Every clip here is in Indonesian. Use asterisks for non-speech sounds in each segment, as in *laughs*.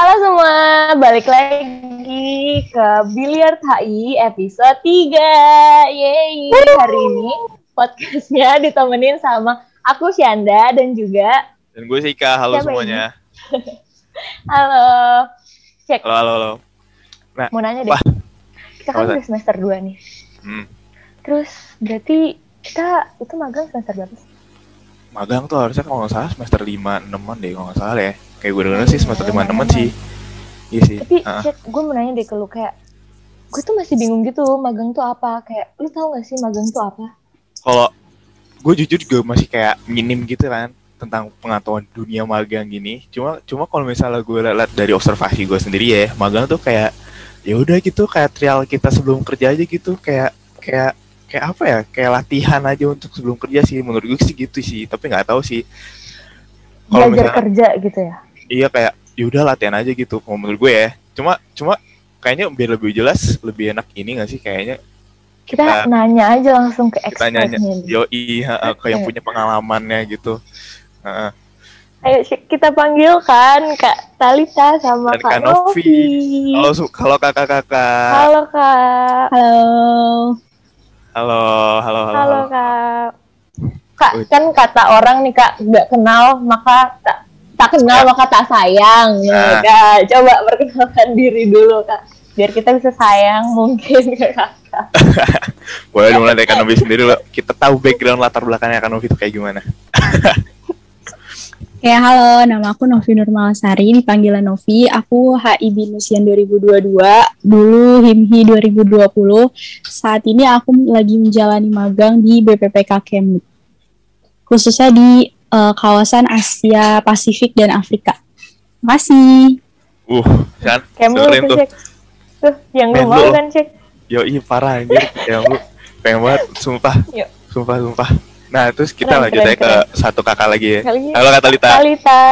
Halo semua, balik lagi ke Biliar HI episode 3. Yeay, hari ini podcastnya ditemenin sama aku Syanda dan juga Dan gue Sika, halo Siapa semuanya. *laughs* halo. Cek, Halo, halo, halo. mau nanya deh. Wah. Kita kan udah semester 2 nih. Hmm. Terus berarti kita itu magang semester berapa sih? Magang tuh harusnya kalau nggak salah semester 5 6 deh kalau nggak salah ya. Kayak gue denger sih semester 5 6 sih. Iya sih. Tapi Ah. Cek, gue mau nanya deh ke lu kayak gue tuh masih bingung gitu magang tuh apa kayak lu tau gak sih magang tuh apa Kalau gue jujur juga masih kayak minim gitu kan tentang pengetahuan dunia magang gini. Cuma cuma kalau misalnya gue lihat dari observasi gue sendiri ya, magang tuh kayak ya udah gitu kayak trial kita sebelum kerja aja gitu kayak kayak kayak apa ya kayak latihan aja untuk sebelum kerja sih menurut gue sih gitu sih tapi nggak tahu sih kalau belajar misalnya kerja gitu ya iya kayak yaudah latihan aja gitu kalau menurut gue ya. Cuma cuma kayaknya biar lebih jelas lebih enak ini gak sih kayaknya kita, kita nanya aja langsung ke kita nanya expertnya yo iya ke yang punya pengalamannya gitu. Heeh. ayo kita panggil kan kak Talita sama Dan kak Kak Novi. Novi. Halo su- halo kakak-kakak halo kak. Halo. halo halo halo, halo kak. Kak kan kata orang nih kak nggak kenal maka tak tak kenal maka tak sayang. Ah. Nah, Kak, coba perkenalkan diri dulu kak. Biar kita bisa sayang mungkin *laughs* ke kakak *laughs* boleh dimulai dari Kanovi sendiri loh kita tahu background latar belakangnya Kanovi itu kayak gimana. *laughs* Ya halo, nama aku Novi Nurmalasari, dipanggilnya Novi. Aku HI Binusian 2022, dulu HIMHI 2020. Saat ini aku lagi menjalani magang di BPPK Kemlu. Khususnya di eh, kawasan Asia Pasifik dan Afrika. Makasih. uh kan kamu tuh tuh. Cek. Tuh yang lu mau kan cek? Yo iya parah anjir. Yang lu pengen banget sumpah. Yuk. sumpah sumpah. Nah terus kita Keren, lanjut keren, aja ke satu kakak lagi ya. Kali halo Kak Talita. Talita.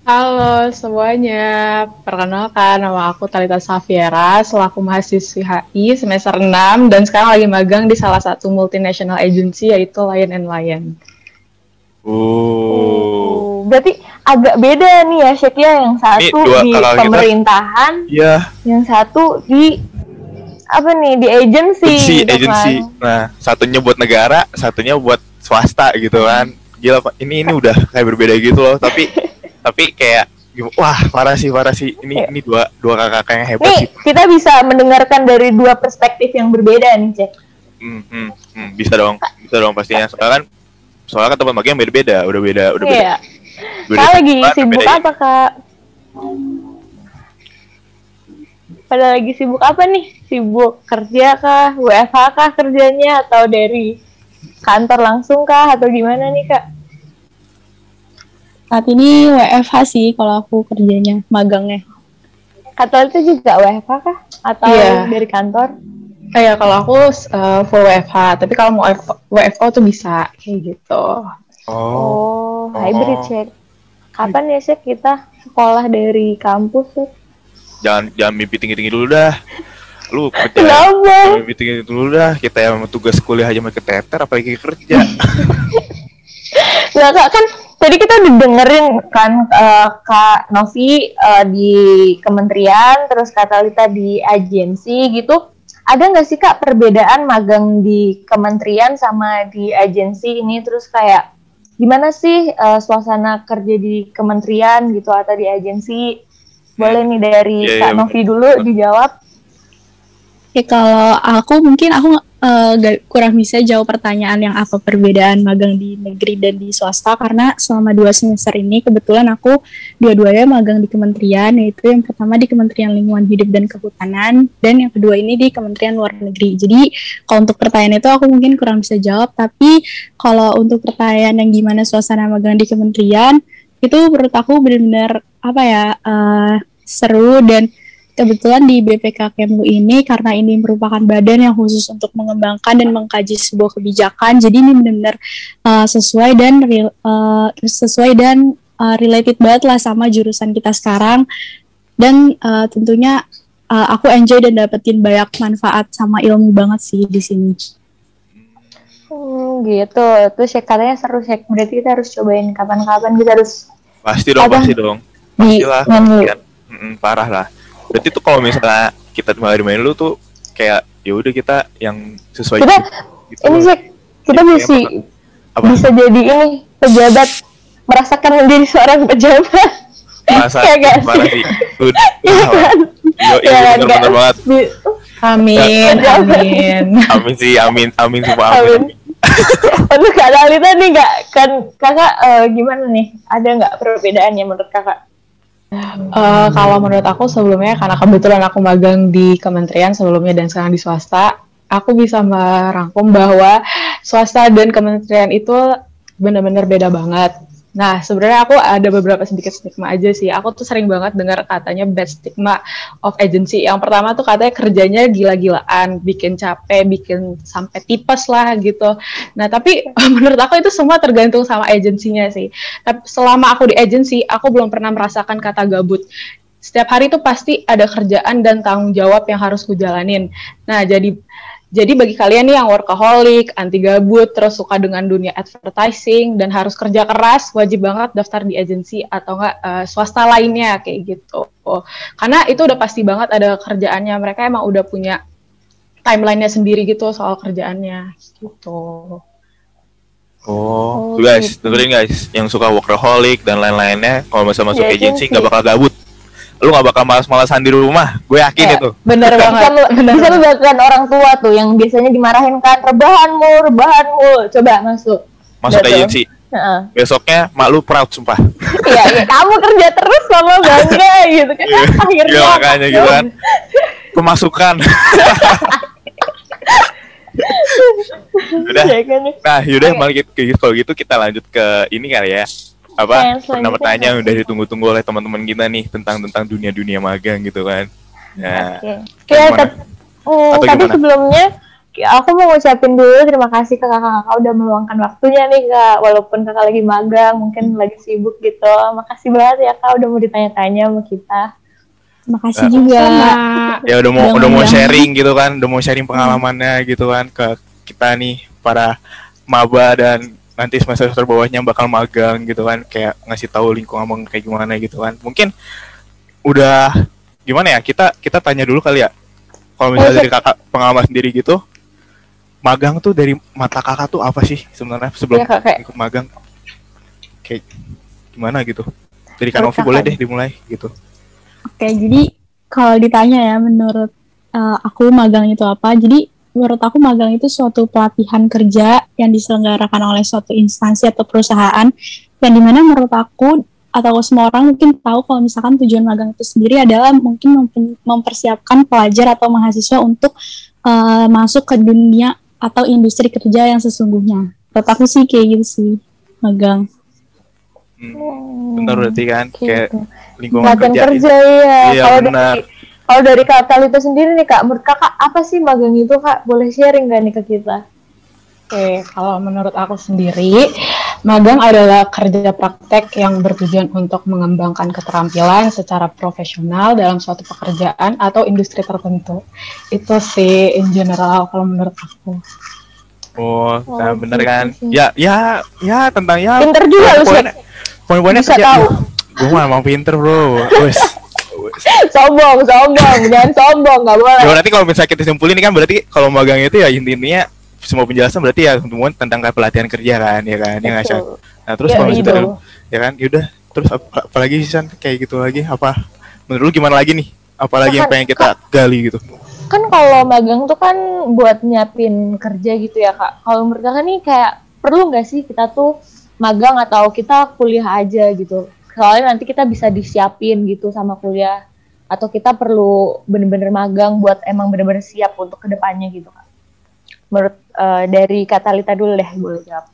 Halo semuanya, perkenalkan nama aku Talita Safiera selaku mahasiswi HI semester 6 dan sekarang lagi magang di salah satu multinational agency yaitu Lion and Lion. Oh, berarti agak beda nih ya Syek ya. Yang satu dua di pemerintahan iya. yang satu di apa nih di agency agensi gitu agensi kan. nah satunya buat negara satunya buat swasta gitu kan. Gila Pak. ini ini udah kayak berbeda gitu loh. Tapi *laughs* tapi kayak wah parah sih parah sih. Ini Iya. ini dua dua kakak yang hebat nih sih kita bisa mendengarkan dari dua perspektif yang berbeda nih Cek. Hmm, hmm, hmm, bisa dong bisa dong pastinya. Soalnya kan soalnya kan tempat magang beda beda udah beda udah beda. Iya. Beda kak lagi tempat, sibuk beda- apa kak? Pada lagi sibuk apa nih? Sibuk kerja kah WFH kah kerjanya atau dari kantor langsung kah atau gimana nih kak? Saat ini WFH sih kalau aku kerjanya, magangnya. Kata itu juga WFH kah? Atau Iya. dari kantor Kayak kalau aku uh, full WFH, tapi kalau mau WFO tuh bisa kayak gitu. oh Oh, hybrid check. Kapan ya sih kita sekolah dari kampus sih? jangan jangan mimpi tinggi tinggi dulu dah lu kerja Kenapa? mimpi tinggi dulu dah kita yang tugas kuliah aja makin keteter apalagi kerja *laughs* Nah, Kak, kan tadi kita udah dengerin kan eh, Kak Novi eh, di kementerian, terus Kak Talita di agensi gitu. Ada nggak sih Kak perbedaan magang di kementerian sama di agensi ini? Terus kayak gimana sih eh, suasana kerja di kementerian gitu atau di agensi? Boleh nih dari iya, Kak Novi dulu dijawab. Oke, kalau aku mungkin aku gak- kurang bisa jawab pertanyaan yang apa perbedaan magang di negeri dan di swasta karena selama dua semester ini kebetulan aku dua-duanya magang di kementerian yaitu yang pertama di Kementerian Lingkungan Hidup dan Kehutanan dan yang kedua ini di Kementerian Luar Negeri. Jadi kalau untuk pertanyaan itu aku mungkin kurang bisa jawab tapi kalau untuk pertanyaan yang gimana suasana magang di kementerian itu menurut aku benar-benar apa ya eh, seru dan kebetulan di BPK Kemlu ini karena ini merupakan badan yang khusus untuk mengembangkan dan mengkaji sebuah kebijakan jadi ini benar-benar uh, sesuai dan uh, sesuai dan uh, related banget lah sama jurusan kita sekarang dan uh, tentunya uh, aku enjoy dan dapetin banyak manfaat sama ilmu banget sih di sini. Hmm, gitu. Terus ya katanya seru sih. Berarti kita harus cobain kapan-kapan kita harus pasti dong Apa? pasti dong di pastilah Menlu. kan Mm-mm. Mm, parah lah. Berarti tuh kalau misalnya kita main lu tuh kayak ya udah kita yang sesuai Kita- gitu. Ini sih kita Iya, bisa apa? bisa jadi ini pejabat merasakan menjadi seorang pejabat. Masa *laughs* nggak parah sih? *laughs* sih. Udah. Iya kan? Iya, Iya kan, bener, bener Kak? banget. Amin, Ya. amin. *laughs* Amin sih, amin, amin sumpah Amin. amin. Untuk Kak Dalita nih nggak kan kakak eh, gimana nih? Ada nggak perbedaannya menurut kakak? Eh, kalau menurut aku sebelumnya karena kebetulan aku magang di kementerian sebelumnya dan sekarang di swasta, aku bisa merangkum bahwa swasta dan kementerian itu benar-benar beda banget. Nah, sebenarnya aku ada beberapa sedikit stigma aja sih. Aku tuh sering banget dengar katanya bad stigma of agency. Yang pertama tuh katanya kerjanya gila-gilaan, bikin capek, bikin sampai tipes lah gitu. Nah, tapi *laughs* menurut aku itu semua tergantung sama agensinya sih. Tapi selama aku di agency, aku belum pernah merasakan kata gabut. Setiap hari tuh pasti ada kerjaan dan tanggung jawab yang harus kujalanin. Nah, jadi jadi bagi kalian nih yang workaholic, anti gabut, terus suka dengan dunia advertising dan harus kerja keras, wajib banget daftar di agensi atau enggak eh, swasta lainnya kayak gitu. Karena itu udah pasti banget ada kerjaannya. Mereka emang udah punya timelinenya sendiri gitu soal kerjaannya gitu. Oh, Oh, tuh guys, gitu. dengerin guys, yang suka workaholic dan lain-lainnya, kalau misalnya masuk Iya, agency agency. nggak bakal gabut. Lu nggak bakal malas-malasan di rumah, gue yakin Iya. itu. Bener bisa, banget. me- bener bisa banget. membanggakan orang tua tuh yang biasanya dimarahin kan rebahanmu, rebahanmu. Coba masuk. Masuk Betul. agency, Heeh. besoknya mak lu proud sumpah. Iya, iya, *laughs* kamu kerja terus sama bangga gitu kan. Iya, Akhirnya iya, makanya gitu kan. *laughs* Pemasukan. *laughs* Udah. Iya kan? Nah, yaudah Oke. malah gitu, gitu- kalau gitu kita lanjut ke ini kali ya. Apa? Selanjutnya Pernah pertanyaan apa udah ditunggu-tunggu oleh teman-teman kita nih tentang tentang dunia-dunia magang gitu kan. Nah, Oke. kayak gimana? tet- hmm, Atau tapi gimana? sebelumnya aku mau ngucapin dulu terima kasih ke kakak-kakak udah meluangkan waktunya nih kak walaupun kakak lagi magang mungkin lagi sibuk gitu makasih banget ya kak udah mau ditanya-tanya sama kita Makasih Eh, juga. ya udah mau Udah udah mau sharing gitu kan, udah mau sharing pengalamannya gitu kan ke kita nih para maba dan nanti semester semester bawahnya bakal magang gitu kan, kayak ngasih tahu lingkungan kayak gimana gitu kan. Mungkin udah gimana ya? Kita kita tanya dulu kali ya. Kalau misalnya dari kakak pengalaman sendiri gitu, magang tuh dari mata kakak tuh apa sih sebenarnya sebelum Iya, Kak, kayak- ikut magang? Kayak gimana gitu? Dari Kanovi boleh kakak. deh dimulai gitu. Oke, jadi kalau ditanya ya menurut eh, aku magang itu apa? Jadi menurut aku magang itu suatu pelatihan kerja yang diselenggarakan oleh suatu instansi atau perusahaan yang di mana menurut aku atau semua orang mungkin tahu kalau misalkan tujuan magang itu sendiri adalah mungkin mempersiapkan pelajar atau mahasiswa untuk eh, masuk ke dunia atau industri kerja yang sesungguhnya. Menurut aku sih kayak gitu sih magang. Hmm, benar berarti kan kayak lingkungan kerja, kerja iya. Iya, kalau benar. Kalau dari kak Talita sendiri nih kak, menurut kakak apa sih magang itu kak? Boleh sharing gak nih ke kita? Oke, kalau menurut aku sendiri, magang adalah kerja praktek yang bertujuan untuk mengembangkan keterampilan secara profesional dalam suatu pekerjaan atau industri tertentu. Itu sih in general kalau menurut aku. Oh, nah, Oh, bener gitu kan? sih. Ya, ya, ya tentang ya. Pinter juga lu sih. poin-poinnya- kerja. tahu. Gue mah emang pinter bro. *laughs* Wes. Sombong, sombong, jangan sombong, nggak boleh. Ya berarti kalau misalnya kita simpulin ini kan berarti kalau magang itu ya intinya semua penjelasan berarti ya semua tentang pelatihan kerja kan ya kan ya nggak Shan? Betul. Nah terus Ya, kalau gitu. ya kan yaudah terus apa, apalagi sih San kayak gitu lagi apa menurut lu gimana lagi nih apalagi yang Kan- pengen kita gali gitu kan kalau magang tuh kan buat nyiapin kerja gitu ya kak. Kalau menurut kakak nih kayak perlu nggak sih kita tuh magang atau kita kuliah aja gitu. Soalnya nanti kita bisa disiapin gitu sama kuliah. Atau kita perlu bener-bener magang buat emang bener-bener siap untuk ke depannya gitu kak. Menurut eh, dari kata Lita dulu deh boleh jawab.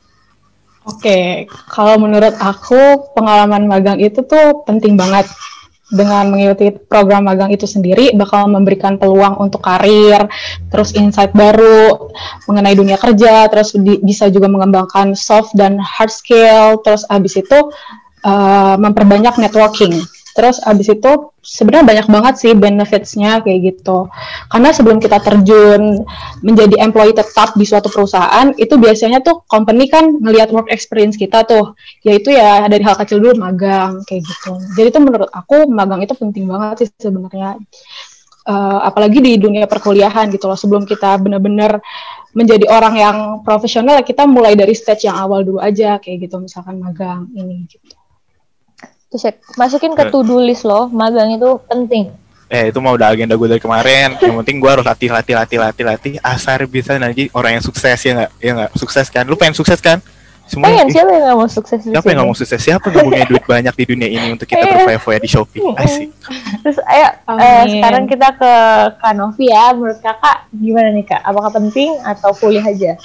Oke, kalau menurut aku pengalaman magang itu tuh penting banget. Dengan mengikuti program magang itu sendiri bakal memberikan peluang untuk karir, terus insight baru mengenai dunia kerja, terus bisa juga mengembangkan soft dan hard skill, terus abis itu eh, memperbanyak networking. Terus abis itu sebenarnya banyak banget sih benefitsnya kayak gitu. Karena sebelum kita terjun menjadi employee tetap di suatu perusahaan, itu biasanya tuh company kan ngelihat work experience kita tuh, yaitu ya dari hal kecil dulu magang kayak gitu. Jadi itu menurut aku magang itu penting banget sih sebenarnya. Uh, apalagi di dunia perkuliahan gitu loh sebelum kita benar-benar menjadi orang yang profesional kita mulai dari stage yang awal dulu aja kayak gitu misalkan magang ini gitu Terus ya, masukin ke to-do list loh, magang itu penting. Eh itu mah udah agenda gue dari kemarin. Yang penting gue harus latih, latih, latih, latih, latih. Asar bisa nanti orang yang sukses ya nggak? Ya nggak sukses kan? Lu pengen sukses kan? Semua Pengen siapa yang gak mau sukses siapa yang sini? nggak mau sukses? Siapa yang punya duit banyak di dunia ini untuk kita berfoya-foya di Shopee? Asik. Terus ayo eh, sekarang kita ke Kak Novi ya. Menurut kakak gimana nih kak? Apakah penting atau kuliah aja?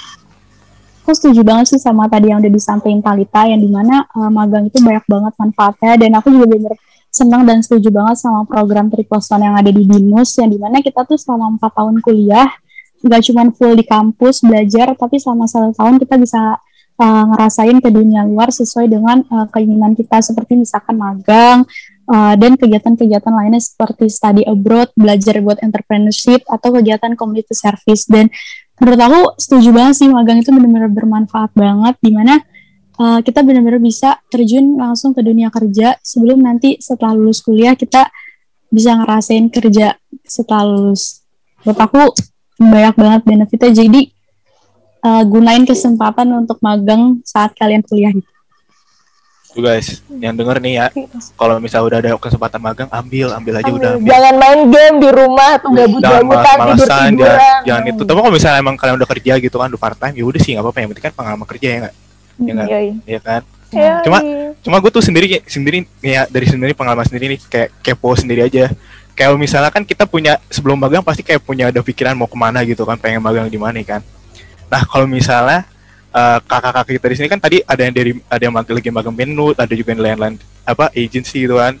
Aku setuju banget sih sama tadi yang udah disampaikan Talita yang di mana uh, magang itu banyak banget manfaatnya dan aku juga bener senang dan setuju banget sama program Tripleson yang ada di Binus yang di mana kita tuh selama empat tahun kuliah nggak cuma full di kampus belajar tapi selama satu tahun kita bisa uh, ngerasain ke dunia luar sesuai dengan uh, keinginan kita. Seperti misalkan magang uh, dan kegiatan-kegiatan lainnya seperti study abroad, belajar buat entrepreneurship atau kegiatan community service. Dan menurut aku setuju banget sih magang itu benar-benar bermanfaat banget di mana uh, kita benar-benar bisa terjun langsung ke dunia kerja sebelum nanti setelah lulus kuliah kita bisa ngerasain kerja setelah lulus menurut aku banyak banget benefitnya jadi uh, gunain kesempatan untuk magang saat kalian kuliah gitu. Tuh guys, yang denger nih ya, kalau misalnya udah ada kesempatan magang, ambil, ambil aja udah. Ambil. Jangan main game di rumah tuh Jangan gabut-gabutan tidur malas-malesan, jangan, jangan itu. Tapi kalau misalnya emang kalian udah kerja gitu kan, udah part time, ya udah sih nggak apa-apa. Yang penting kan pengalaman kerja ya nggak, ya nggak, ya kan. Yoi. Cuma- Cuma gue tuh sendiri, sendiri ya dari sendiri pengalaman sendiri nih, kayak kepo sendiri aja. Kayak misalnya kan kita punya sebelum magang pasti kayak punya ada pikiran mau ke mana gitu kan, pengen magang di mana kan. Nah kalau misalnya eh, kakak-kakak kita di sini kan tadi ada yang dari ada yang lagi magang Menut, ada juga yang lain-lain apa agency gitu kan.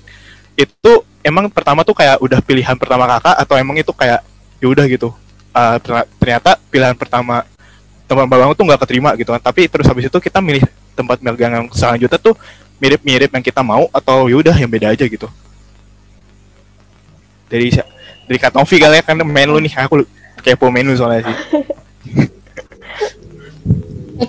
Itu emang pertama tuh kayak udah pilihan pertama kakak atau emang itu kayak ya udah gitu. Eh, ternyata- pilihan pertama tempat magang tuh nggak keterima gitu kan. Tapi terus habis itu kita milih tempat magang yang selanjutnya tuh mirip-mirip yang kita mau atau ya udah yang beda aja gitu. Dari dari Kak Novi kali ya kan main lu nih aku kepo menu soalnya sih. *laughs*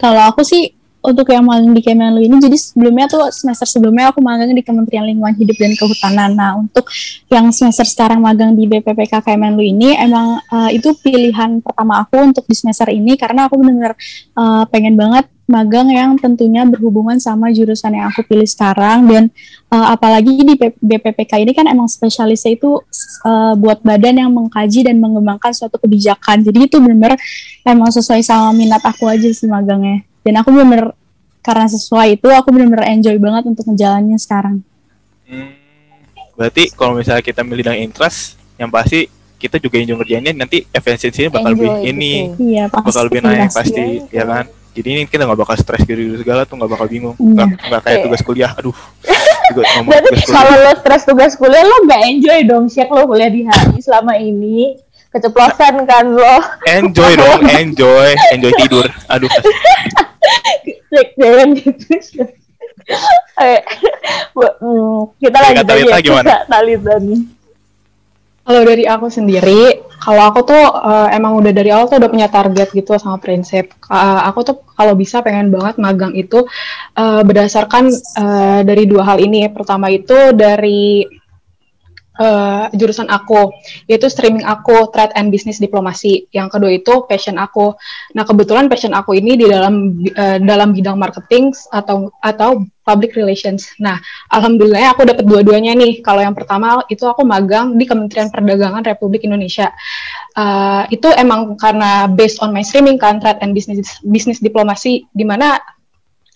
Kalau aku sih untuk yang magang di Kemenlu ini jadi sebelumnya tuh semester sebelumnya aku magang di Kementerian Lingkungan Hidup dan Kehutanan. Nah, untuk yang semester sekarang magang di BPPK Kemenlu ini emang eh, itu pilihan pertama aku untuk di semester ini karena aku benar-benar eh, pengen banget magang yang tentunya berhubungan sama jurusan yang aku pilih sekarang dan eh, apalagi di BPPK ini kan emang spesialisnya itu eh, buat badan yang mengkaji dan mengembangkan suatu kebijakan. Jadi itu benar-benar emang sesuai sama minat aku aja sih magangnya dan aku bener karena sesuai itu aku bener-bener enjoy banget untuk ngejalaninnya sekarang Hmm, berarti kalau misalnya kita milih yang interest, yang pasti kita juga enjoy ngerjainnya nanti efisiensinya bakal lebih ini, iya pasti bakal lebih naik pasti. pasti, ya kan? Jadi ini kita nggak bakal stres gitu segala tuh nggak bakal bingung, Iya. nggak nggak kayak Iya. tugas kuliah, aduh, *laughs* juga ngomong Berarti tugas kuliah. kalau lo stres tugas kuliah lo gak enjoy dong Syek lo kuliah di HI selama ini keceplosan kan lo Enjoy dong, enjoy, enjoy tidur. Aduh, jangan gitu hmm, kita lanjut Talita aja gimana? Kak Talita nih. Kalau dari aku sendiri, kalau aku tuh eh, emang udah dari awal tuh udah punya target gitu sama prinsip. Ka- aku tuh kalau bisa pengen banget magang itu eh, berdasarkan eh, dari dua hal ini. Pertama itu dari eh, jurusan aku, yaitu streaming aku, trade and business diplomasi. Yang kedua itu passion aku. Nah kebetulan passion aku ini di dalam eh, dalam bidang marketing atau atau public relations. Nah Alhamdulillah aku dapat dua-duanya nih. Kalau yang pertama itu aku magang di Kementerian Perdagangan Republik Indonesia. Uh, itu emang karena based on my streaming kan trade and business business diplomasi di mana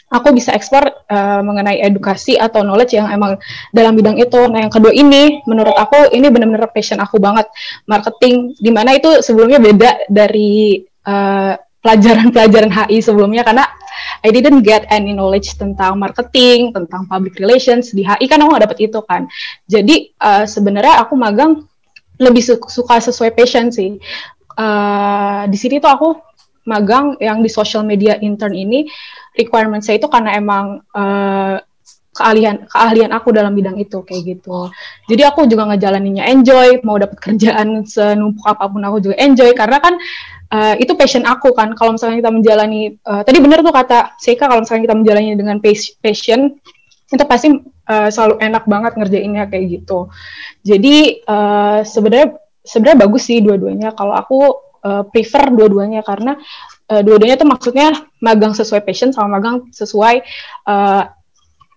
aku bisa explore uh, mengenai edukasi atau knowledge yang emang dalam bidang itu. Nah, yang kedua ini menurut aku ini benar-benar passion aku banget marketing di mana itu sebelumnya beda dari uh, pelajaran-pelajaran HI sebelumnya karena I didn't get any knowledge tentang marketing, tentang public relations di HI kan aku nggak dapet itu kan. Jadi uh, sebenarnya aku magang lebih su- suka sesuai passion sih. Uh, di sini tuh aku magang yang di social media intern ini requirement saya itu karena emang uh, keahlian keahlian aku dalam bidang itu kayak gitu. Jadi aku juga ngejalaninnya enjoy, mau dapat kerjaan senumpuk apa pun aku juga enjoy karena kan uh, itu passion aku kan. Kalau misalnya kita menjalani uh, tadi bener tuh kata Seika kalau misalnya kita menjalani dengan passion itu pasti uh, selalu enak banget ngerjainnya kayak gitu. Jadi uh, sebenarnya sebenarnya bagus sih dua-duanya. Kalau aku uh, prefer dua-duanya karena uh, dua-duanya tuh maksudnya magang sesuai passion sama magang sesuai uh,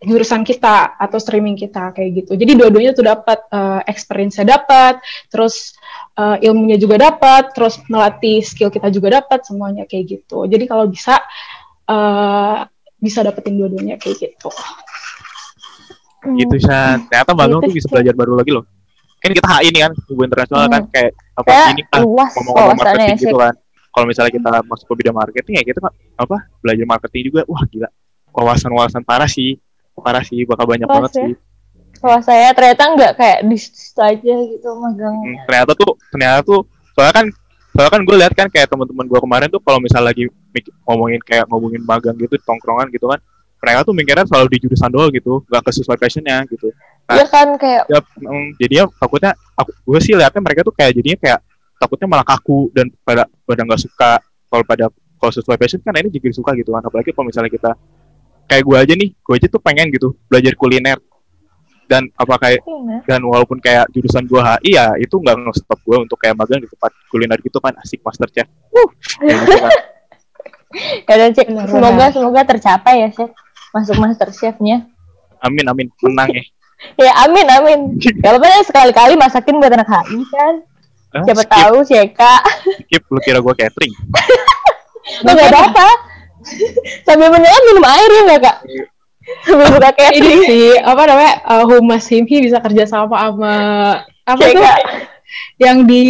jurusan kita atau streaming kita kayak gitu. Jadi dua-duanya tuh dapat uh, experience-nya dapat, terus uh, ilmunya juga dapat, terus melatih skill kita juga dapat semuanya kayak gitu. Jadi kalau bisa uh, bisa dapetin dua-duanya kayak gitu. Gitu Shan. Ternyata gitu, tuh bisa belajar baru lagi loh. Kan kita HI nih kan, hubungan internasional hmm. kan kayak apa kayak ini kan ngomong-ngomong marketing gitu kan. Kalau misalnya kita masuk ke bidang marketing ya kita apa belajar marketing juga. Wah gila. Wawasan-wawasan parah sih parah sih bakal banyak Pas banget ya. sih kalau saya ternyata nggak kayak di situ aja gitu magang hmm, ternyata tuh ternyata tuh soalnya kan soalnya kan gue lihat kan kayak teman-teman gue kemarin tuh kalau misal lagi ngomongin kayak ngomongin magang gitu tongkrongan gitu kan mereka tuh mikirnya selalu di jurusan doang gitu nggak kesesuai passionnya gitu. Nah, ya kan kayak ya, mm, jadinya takutnya aku gue sih lihatnya mereka tuh kayak jadinya kayak takutnya malah kaku dan pada pada nggak suka. Kalau pada kalau sesuai passion kan ini juga suka gitu kan apalagi kalau misalnya kita kayak gue aja nih gue aja tuh pengen gitu belajar kuliner. Dan apa kayak dan walaupun kayak jurusan gue HI ya itu nggak nge-stop gue untuk kayak magang di tempat kuliner gitu kan asik master chef uh. ya, gitu *laughs* kan. ya cek semoga semoga tercapai ya chef masuk master chefnya. Amin amin. Menang ya. *laughs* Ya amin amin. *laughs* Kalau ya sekali kali masakin buat anak HI kan. Eh, siapa skip. tahu sih kak skip lu kira gue catering. *laughs* Lu gak ada apa sambil menyelam minum air ya kak? Sambil buka ini sih apa namanya uh, humas himhi bisa kerja sama sama apa itu yang di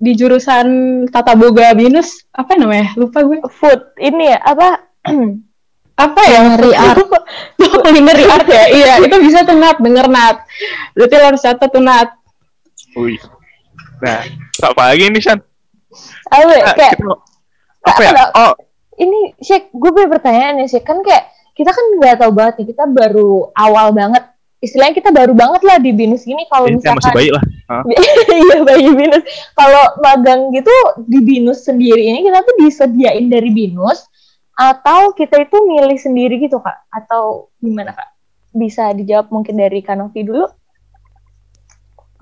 di jurusan tata boga binus apa namanya? Lupa gue. Food ini ya apa *clears throat* apa ya? Culinary art. culinary art ya? Iya itu bisa tuh nat denger nat. Berarti lo harus catat tuh nat. Wih. nah apa lagi nih Shan. Apa nah, kayak apa ya? Oh. Ini Syek, gue punya pertanyaan ya Syek, kan kayak kita kan nggak tahu banget nih, kita baru awal banget, istilahnya kita baru banget lah di binus gini kalau misalkan masih bayi lah. *laughs* Iya bayi binus. Kalau magang gitu di binus sendiri ini kita tuh disediain dari binus atau kita itu milih sendiri gitu kak? Atau gimana kak? Bisa dijawab mungkin dari Kanovi dulu?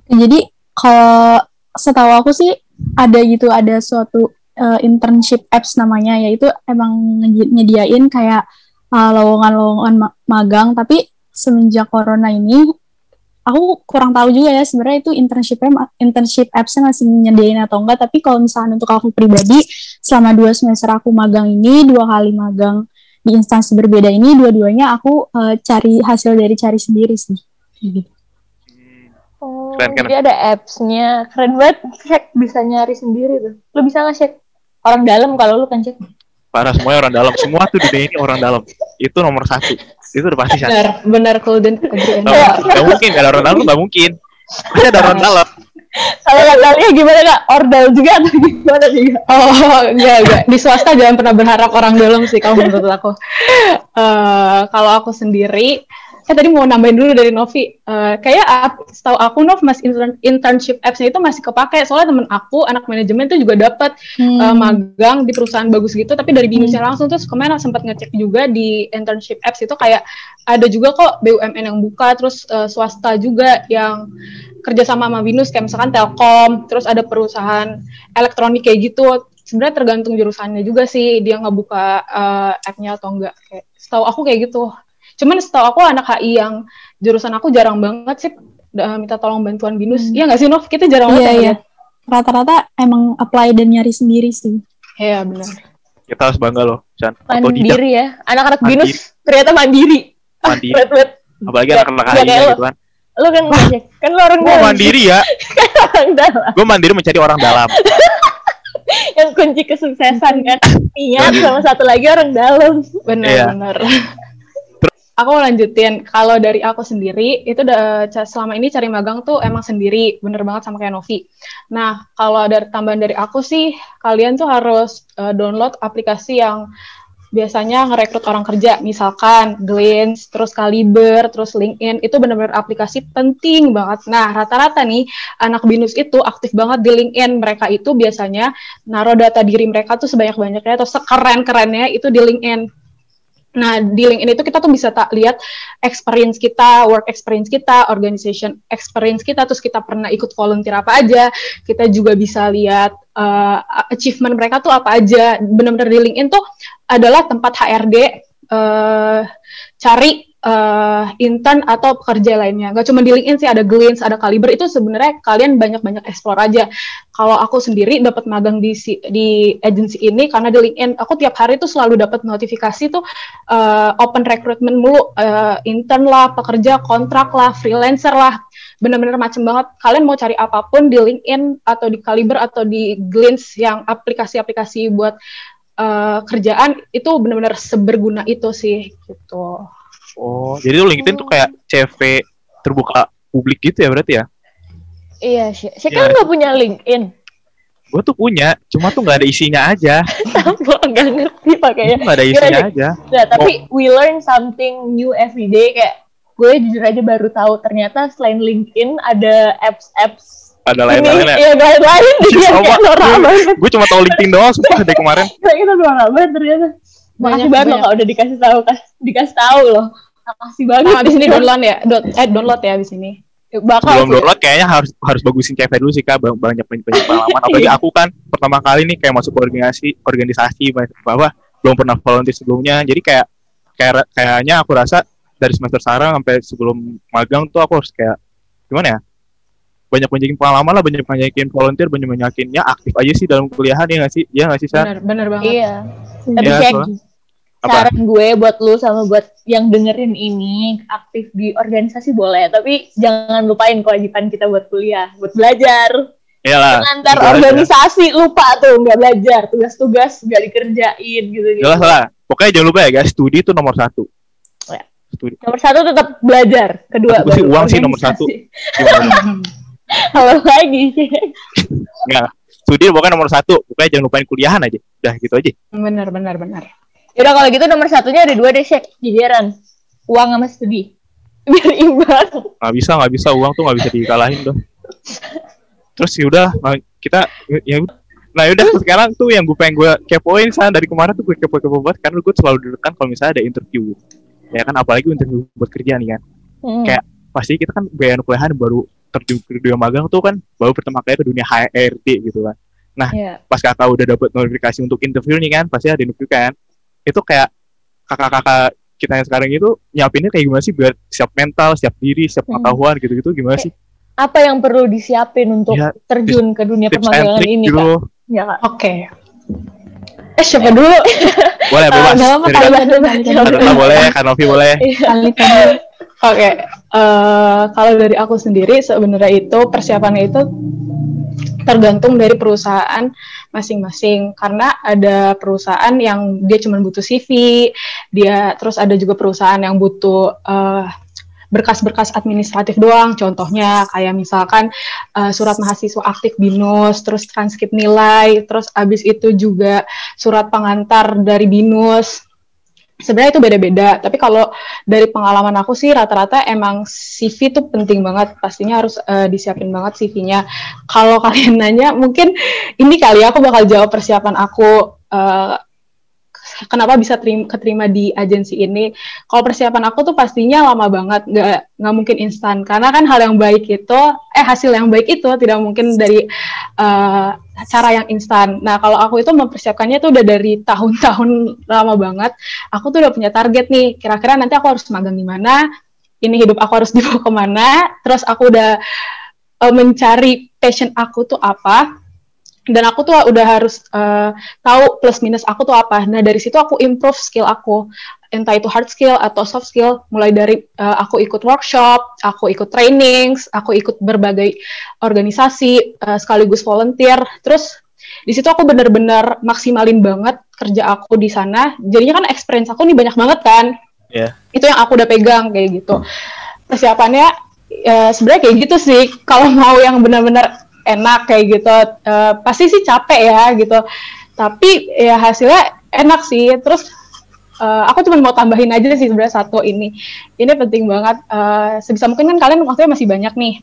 Jadi kalau setahu aku sih ada gitu ada suatu uh, internship apps namanya yaitu emang nyediain kayak uh, lowongan-lowongan ma magang. Tapi semenjak corona ini aku kurang tahu juga ya sebenarnya itu internshipnya internship appsnya masih nyediain atau enggak tapi kalau misalnya untuk aku pribadi selama dua semester aku magang ini dua kali magang di instansi berbeda ini dua-duanya aku uh, cari hasil dari cari sendiri sih gitu. Oh, keren, keren. jadi ada apps-nya. Keren banget. Cek bisa nyari sendiri tuh. Lo bisa nggak cek? orang dalam kalau lu kan cek parah semuanya orang dalam semua tuh di ini orang dalam itu nomor satu itu udah pasti benar benar golden *laughs* nggak mungkin gak ada orang dalam nggak mungkin. *laughs* Pasti ada orang dalam. Kalau kalian gimana kak? Ordal juga atau gimana juga oh enggak enggak *laughs* di swasta jangan pernah berharap orang dalam sih kalau menurut aku. Uh, kalau aku sendiri eh tadi mau nambahin dulu dari Novi. Uh, kayak setahu aku Nov mas intern internship apps-nya itu masih kepake. Soalnya temen aku anak manajemen tuh juga dapat hmm. uh, magang di perusahaan bagus gitu. Tapi dari binusnya hmm. langsung terus kemarin sempat ngecek juga di internship apps itu kayak ada juga kok BUMN yang buka terus uh, swasta juga yang kerja sama sama binus kayak misalkan Telkom terus ada perusahaan elektronik kayak gitu. Sebenarnya tergantung jurusannya juga sih dia nggak buka uh, app-nya atau enggak kayak setahu aku kayak gitu Cuman setahu aku anak HI yang jurusan aku jarang banget sih minta tolong bantuan binus. Hmm. Iya nggak sih Nov? Kita jarang banget. Iya, iya. Rata-rata emang apply dan nyari sendiri sih. Iya benar. Kita harus bangga loh, Chan. Mandiri ya. Anak-anak binus ternyata mandiri. Mandiri. *laughs* Ah, Apalagi anak-anak HI ya, gitu kan. Lu kan ngajak. Kan lu orang dalam. mandiri ya. *laughs* orang dalam. Gue mandiri mencari orang dalam. *laughs* yang kunci kesuksesan kan. Niat sama satu lagi orang dalam. Benar-benar. Iya aku lanjutin kalau dari aku sendiri itu udah selama ini cari magang tuh emang sendiri bener banget sama kayak Novi. Nah kalau ada tambahan dari aku sih kalian tuh harus uh, download aplikasi yang biasanya ngerekrut orang kerja, misalkan Glance, terus Kaliber, terus LinkedIn, itu benar-benar aplikasi penting banget. Nah, rata-rata nih anak binus itu aktif banget di LinkedIn. Mereka itu biasanya naruh data diri mereka tuh sebanyak-banyaknya atau sekeren-kerennya itu di LinkedIn. Nah, di LinkedIn itu kita tuh bisa tak lihat experience kita, work experience kita, organization experience kita, terus kita pernah ikut volunteer apa aja. Kita juga bisa lihat uh, achievement mereka tuh apa aja. Benar-benar di LinkedIn tuh adalah tempat HRD uh, cari uh, intern atau pekerja lainnya. Gak cuma di LinkedIn sih ada Glints, ada Kaliber itu sebenarnya kalian banyak-banyak explore aja. Kalau aku sendiri dapat magang di di agency ini karena di LinkedIn aku tiap hari tuh selalu dapat notifikasi tuh uh, open recruitment mulu uh, intern lah, pekerja kontrak lah, freelancer lah. Bener-bener macem banget. Kalian mau cari apa pun di LinkedIn atau di Kaliber atau di Glints yang aplikasi-aplikasi buat uh, kerjaan itu benar-benar seberguna itu sih gitu. Oh, jadi tuh LinkedIn tuh kayak CV terbuka publik gitu ya berarti ya? Iya, sih. Saya kan nggak punya LinkedIn. Gue tuh punya, cuma tuh nggak ada isinya aja. *laughs* Sama, nggak ngerti pakainya. Nggak ada isinya aja. Nah, tapi oh. we learn something new every day. Kayak gue jujur aja baru tahu ternyata selain LinkedIn ada apps-apps ada lain-lain ya? Iya, lain-lain. Iya, kayak norak banget. Gue cuma tahu LinkedIn doang, sumpah dari kemarin. Kita norak banget ternyata. Makasih banget loh kalau udah dikasih tahu, dikasih tahu loh. Makasih banget. Nah, abis ini download ya, Do eh download ya abis ini. Bakal Belum download kayaknya harus harus bagusin CV dulu sih kak banyak banyak, banyak pengalaman. Apalagi aku kan pertama kali nih kayak masuk organisasi organisasi bahwa belum pernah volunteer sebelumnya. Jadi kayak kayak kayaknya aku rasa dari semester sekarang sampai sebelum magang tuh aku harus kayak gimana ya banyak banyakin pengalaman lah banyak banyakin volunteer banyak banyakinnya aktif aja sih dalam kuliahan ya nggak sih ya nggak sih benar benar banget iya tapi ya, kayak apa? saran gue buat lu sama buat yang dengerin ini aktif di organisasi boleh tapi jangan lupain kewajiban kita buat kuliah buat belajar Iyalah. Antar organisasi aja. lupa tuh nggak belajar tugas-tugas nggak dikerjain gitu gitu. Jelas lah. Pokoknya jangan lupa ya guys, studi itu nomor satu. Ya. Studi. Nomor satu tetap belajar. Kedua baru uang sih nomor satu. Halo *laughs* lagi. Nggak. Studi pokoknya nomor satu. Pokoknya jangan lupain kuliahan aja. Udah gitu aja. Benar benar benar. Yaudah kalau gitu nomor satunya ada dua deh, Shek. Jajaran. Uang sama studi. *laughs* Biar imbang. Nggak bisa, nggak bisa. Uang tuh nggak bisa dikalahin tuh. Terus yaudah, kita ya Nah yaudah sekarang tuh yang gue pengen gue kepoin sana dari kemarin tuh gue kepo-kepo banget karena gue selalu deg kalau misalnya ada interview. Ya kan apalagi interview buat kerja nih kan. Hmm. Kayak pasti kita kan biaya kuliahan baru terjun ke dunia magang tuh kan baru pertama kali ke dunia HRD gitu kan. Nah, yeah. pas kakak udah dapet notifikasi untuk interview nih kan, pasti ada interview kan itu kayak kakak-kakak kita yang sekarang itu nyiapinnya kayak gimana sih biar siap mental, siap diri, siap hmm. pengetahuan hmm. gitu-gitu gimana sih? Apa yang perlu disiapin untuk ya, terjun ke dunia permagangan ini, gitu. Kak? Ya, Kak. Oke. Okay. Eh, siapa dulu? boleh, bebas. Uh, apa boleh, Kanovi boleh. Iya. Oke, okay. uh, eh, kalau dari aku sendiri sebenarnya itu persiapannya itu tergantung dari perusahaan masing-masing karena ada perusahaan yang dia cuma butuh CV, dia terus ada juga perusahaan yang butuh uh, berkas-berkas administratif doang. Contohnya kayak misalkan uh, surat mahasiswa aktif BINUS, terus transkrip nilai, terus abis itu juga surat pengantar dari BINUS, sebenarnya itu beda-beda tapi kalau dari pengalaman aku sih rata-rata emang CV tuh penting banget. Pastinya harus uh, disiapin banget CV-nya kalau *laughs* kalian nanya mungkin ini kali ya aku bakal jawab persiapan aku uh, kenapa bisa terima, keterima di agensi ini. Kalau persiapan aku tuh pastinya lama banget, nggak nggak mungkin instan. Karena kan hal yang baik itu, eh hasil yang baik itu tidak mungkin dari uh, cara yang instan. Nah kalau aku itu mempersiapkannya tuh udah dari tahun-tahun *laughs* lama banget. Aku tuh udah punya target nih. Kira-kira nanti aku harus magang di mana? Ini hidup aku harus *laughs* dibawa ke mana? Terus aku udah uh, mencari passion aku tuh apa dan aku tuh udah harus uh, tahu plus minus aku tuh apa. Nah dari situ aku improve skill aku, entah itu hard skill atau soft skill. Mulai dari uh, aku ikut workshop, aku ikut trainings, aku ikut berbagai organisasi uh, sekaligus volunteer. Terus di situ aku bener-bener maksimalin banget kerja aku di sana. Jadinya kan experience aku nih banyak banget kan. Yeah. Itu yang aku udah pegang kayak gitu. Persiapannya uh, sebenarnya kayak gitu sih. Kalau mau yang benar-benar enak kayak gitu uh, pasti sih capek ya gitu tapi ya hasilnya enak sih terus uh, aku cuma mau tambahin aja sih sebenarnya satu ini. Ini penting banget. Uh, sebisa mungkin kan kalian waktunya masih banyak nih.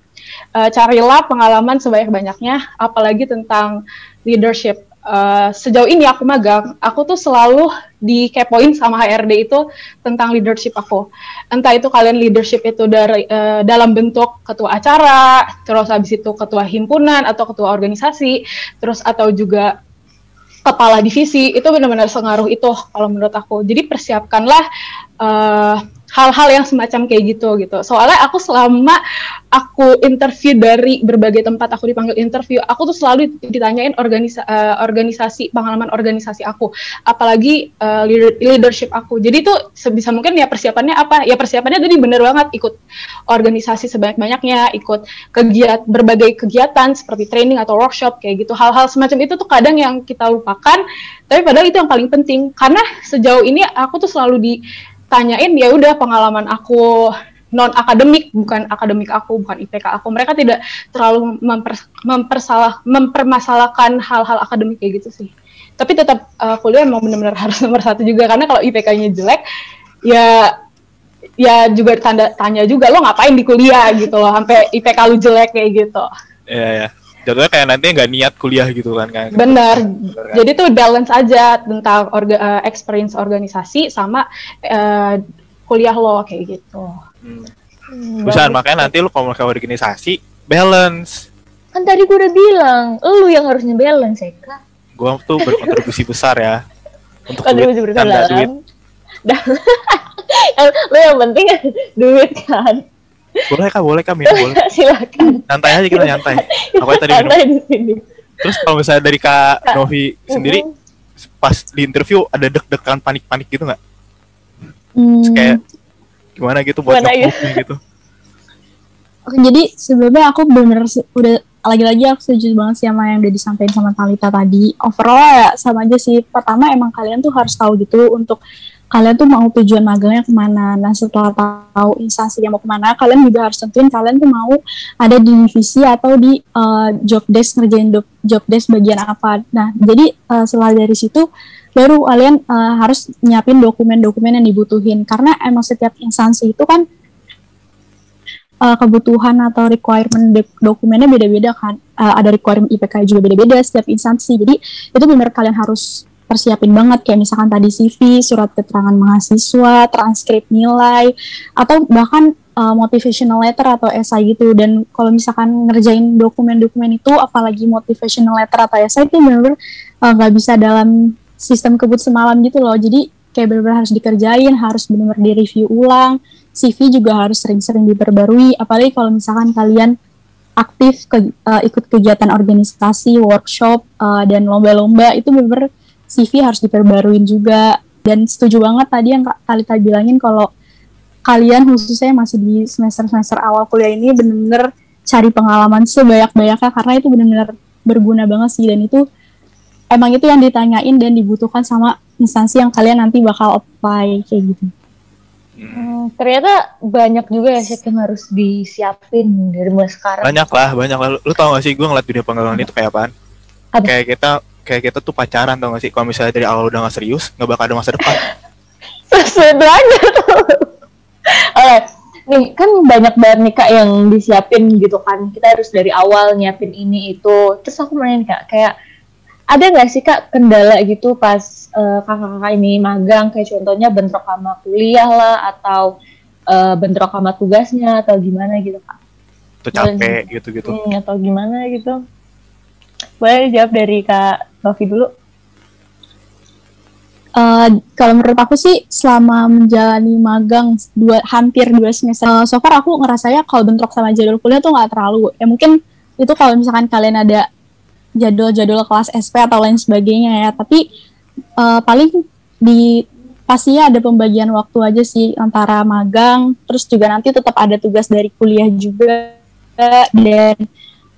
Uh, carilah pengalaman sebanyak-banyaknya, apalagi tentang leadership. Uh, sejauh ini aku magang, aku tuh selalu dikepoin sama HRD itu tentang leadership aku. Entah itu kalian leadership itu dari uh, dalam bentuk ketua acara, terus habis itu ketua himpunan atau ketua organisasi, terus atau juga kepala divisi itu benar-benar sengaruh itu kalau menurut aku. Jadi persiapkanlah uh, hal-hal yang semacam kayak gitu gitu. Soalnya aku selama aku interview dari berbagai tempat aku dipanggil interview, aku tuh selalu ditanyain organisa uh, organisasi pengalaman organisasi aku, apalagi uh, leadership aku. Jadi tuh sebisa mungkin ya persiapannya apa? Ya persiapannya tadi bener banget ikut organisasi sebanyak-banyaknya, ikut kegiatan berbagai kegiatan seperti training atau workshop kayak gitu. Hal-hal semacam itu tuh kadang yang kita lupakan, tapi padahal itu yang paling penting karena sejauh ini aku tuh selalu di tanyain ya udah pengalaman aku non akademik bukan akademik aku bukan IPK aku. Mereka tidak terlalu memper, mempersalah mempermasalahkan hal-hal akademik kayak gitu sih. Tapi tetap uh, kuliah emang benar-benar *laughs* harus nomor satu juga karena kalau IPK-nya jelek ya ya juga tanda tanya juga lo ngapain di kuliah? gitu loh sampai IPK lu jelek kayak gitu. Iya ya jatuhnya kayak nanti nggak niat kuliah gitu kan kan? Benar kan? jadi tuh balance aja tentang orga, uh, experience organisasi sama uh, kuliah lo kayak gitu. Hmm. Hmm, makanya nanti lu kalau mau organisasi balance. Kan tadi gue udah bilang lu yang harusnya balance ya kak. Gue tuh berkontribusi *laughs* besar ya. Untuk kontribusi duit, besar dalam. duit. *laughs* *laughs* lu yang penting duit kan boleh kak, boleh kak, minum boleh. *laughs* Silakan. Nyantai aja kita nyantai. Apa tadi minum? di sini. Terus kalau misalnya dari kak, kak. Novi sendiri, pas di interview ada deg-degan panik-panik gitu nggak? Hmm. kayak gimana gitu buat ya? gitu? *laughs* Oke, jadi sebelumnya aku bener udah lagi-lagi aku setuju banget sih sama yang udah disampaikan sama Talita tadi. Overall ya sama aja sih. Pertama emang kalian tuh harus tahu gitu untuk kalian tuh mau tujuan magangnya ke mana. Nah setelah tahu instansi yang mau ke mana, kalian juga harus tentuin kalian tuh mau ada di divisi atau di uh, job desk ngerjain job, job desk bagian apa. Nah jadi uh, setelah dari situ baru kalian uh, harus nyiapin dokumen-dokumen yang dibutuhin karena emang setiap instansi itu kan uh, kebutuhan atau requirement dokumennya beda-beda kan. Uh, ada requirement IPK juga beda-beda setiap instansi. Jadi itu benar kalian harus persiapin banget kayak misalkan tadi CV, surat keterangan mahasiswa, transkrip nilai, atau bahkan uh, motivational letter atau esai gitu. Dan kalau misalkan ngerjain dokumen-dokumen itu, apalagi motivational letter atau esai itu benar-benar uh, nggak uh, bisa dalam sistem kebut semalam gitu loh. Jadi kayak benar-benar harus dikerjain, harus benar-benar direview ulang. CV juga harus sering-sering diperbarui, apalagi kalau misalkan kalian aktif ke, uh, ikut kegiatan organisasi, workshop, uh, dan lomba-lomba itu benar-benar CV harus diperbaruin juga dan setuju banget tadi yang Kak Talita bilangin kalau kalian khususnya masih di semester-semester awal kuliah ini bener-bener cari pengalaman sebanyak-banyaknya karena itu bener-bener berguna banget sih dan itu emang itu yang ditanyain dan dibutuhkan sama instansi yang kalian nanti bakal apply kayak gitu. Hmm, ternyata banyak juga ya sih yang harus disiapin dari mulai sekarang. Banyak lah, banyak lah. Lu, lu tau gak sih gue ngeliat dunia pengalaman itu kayak apaan? Apa? Kayak kita kayak kita tuh pacaran tau gak sih? Kalau misalnya dari awal udah gak serius nggak bakal ada masa depan. *laughs* Aja tuh *laughs* oke nih kan banyak banget nih kak yang disiapin gitu kan. Kita harus dari awal nyiapin ini itu. Terus aku nanya kak kayak ada nggak sih kak kendala gitu pas uh, kakak-kakak ini magang? Kayak contohnya bentrok sama kuliah lah atau uh, bentrok sama tugasnya atau gimana gitu kak? Atau capek gitu-gitu. Hmm, atau gimana gitu boleh dijawab dari kak Novi dulu. Uh, kalau menurut aku sih selama menjalani magang dua hampir dua semester uh, so far aku ngerasanya kalau bentrok sama jadwal kuliah tuh nggak terlalu. Ya mungkin itu kalau misalkan kalian ada jadwal-jadwal kelas SP atau lain sebagainya ya. Tapi uh, paling di pastinya ada pembagian waktu aja sih antara magang terus juga nanti tetap ada tugas dari kuliah juga. Dan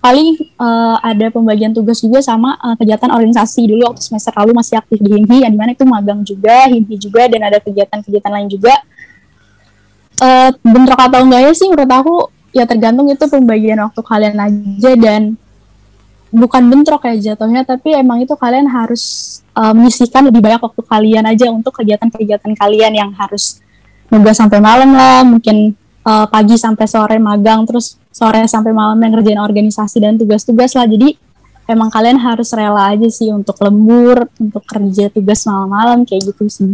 paling uh, ada pembagian tugas juga sama uh, kegiatan organisasi dulu waktu semester lalu masih aktif di HIMPI yang di mana itu magang juga HIMPI juga dan ada kegiatan-kegiatan lain juga. Uh, bentrok atau enggak ya sih menurut aku ya tergantung itu pembagian waktu kalian aja dan bukan bentrok ya jatuhnya tapi emang itu kalian harus uh, menyisihkan lebih banyak waktu kalian aja untuk kegiatan-kegiatan kalian yang harus nugas sampai malam lah mungkin uh, pagi sampai sore magang terus sore sampai malam yang ngerjain organisasi dan tugas-tugas lah jadi emang kalian harus rela aja sih untuk lembur untuk kerja tugas malam-malam kayak gitu sih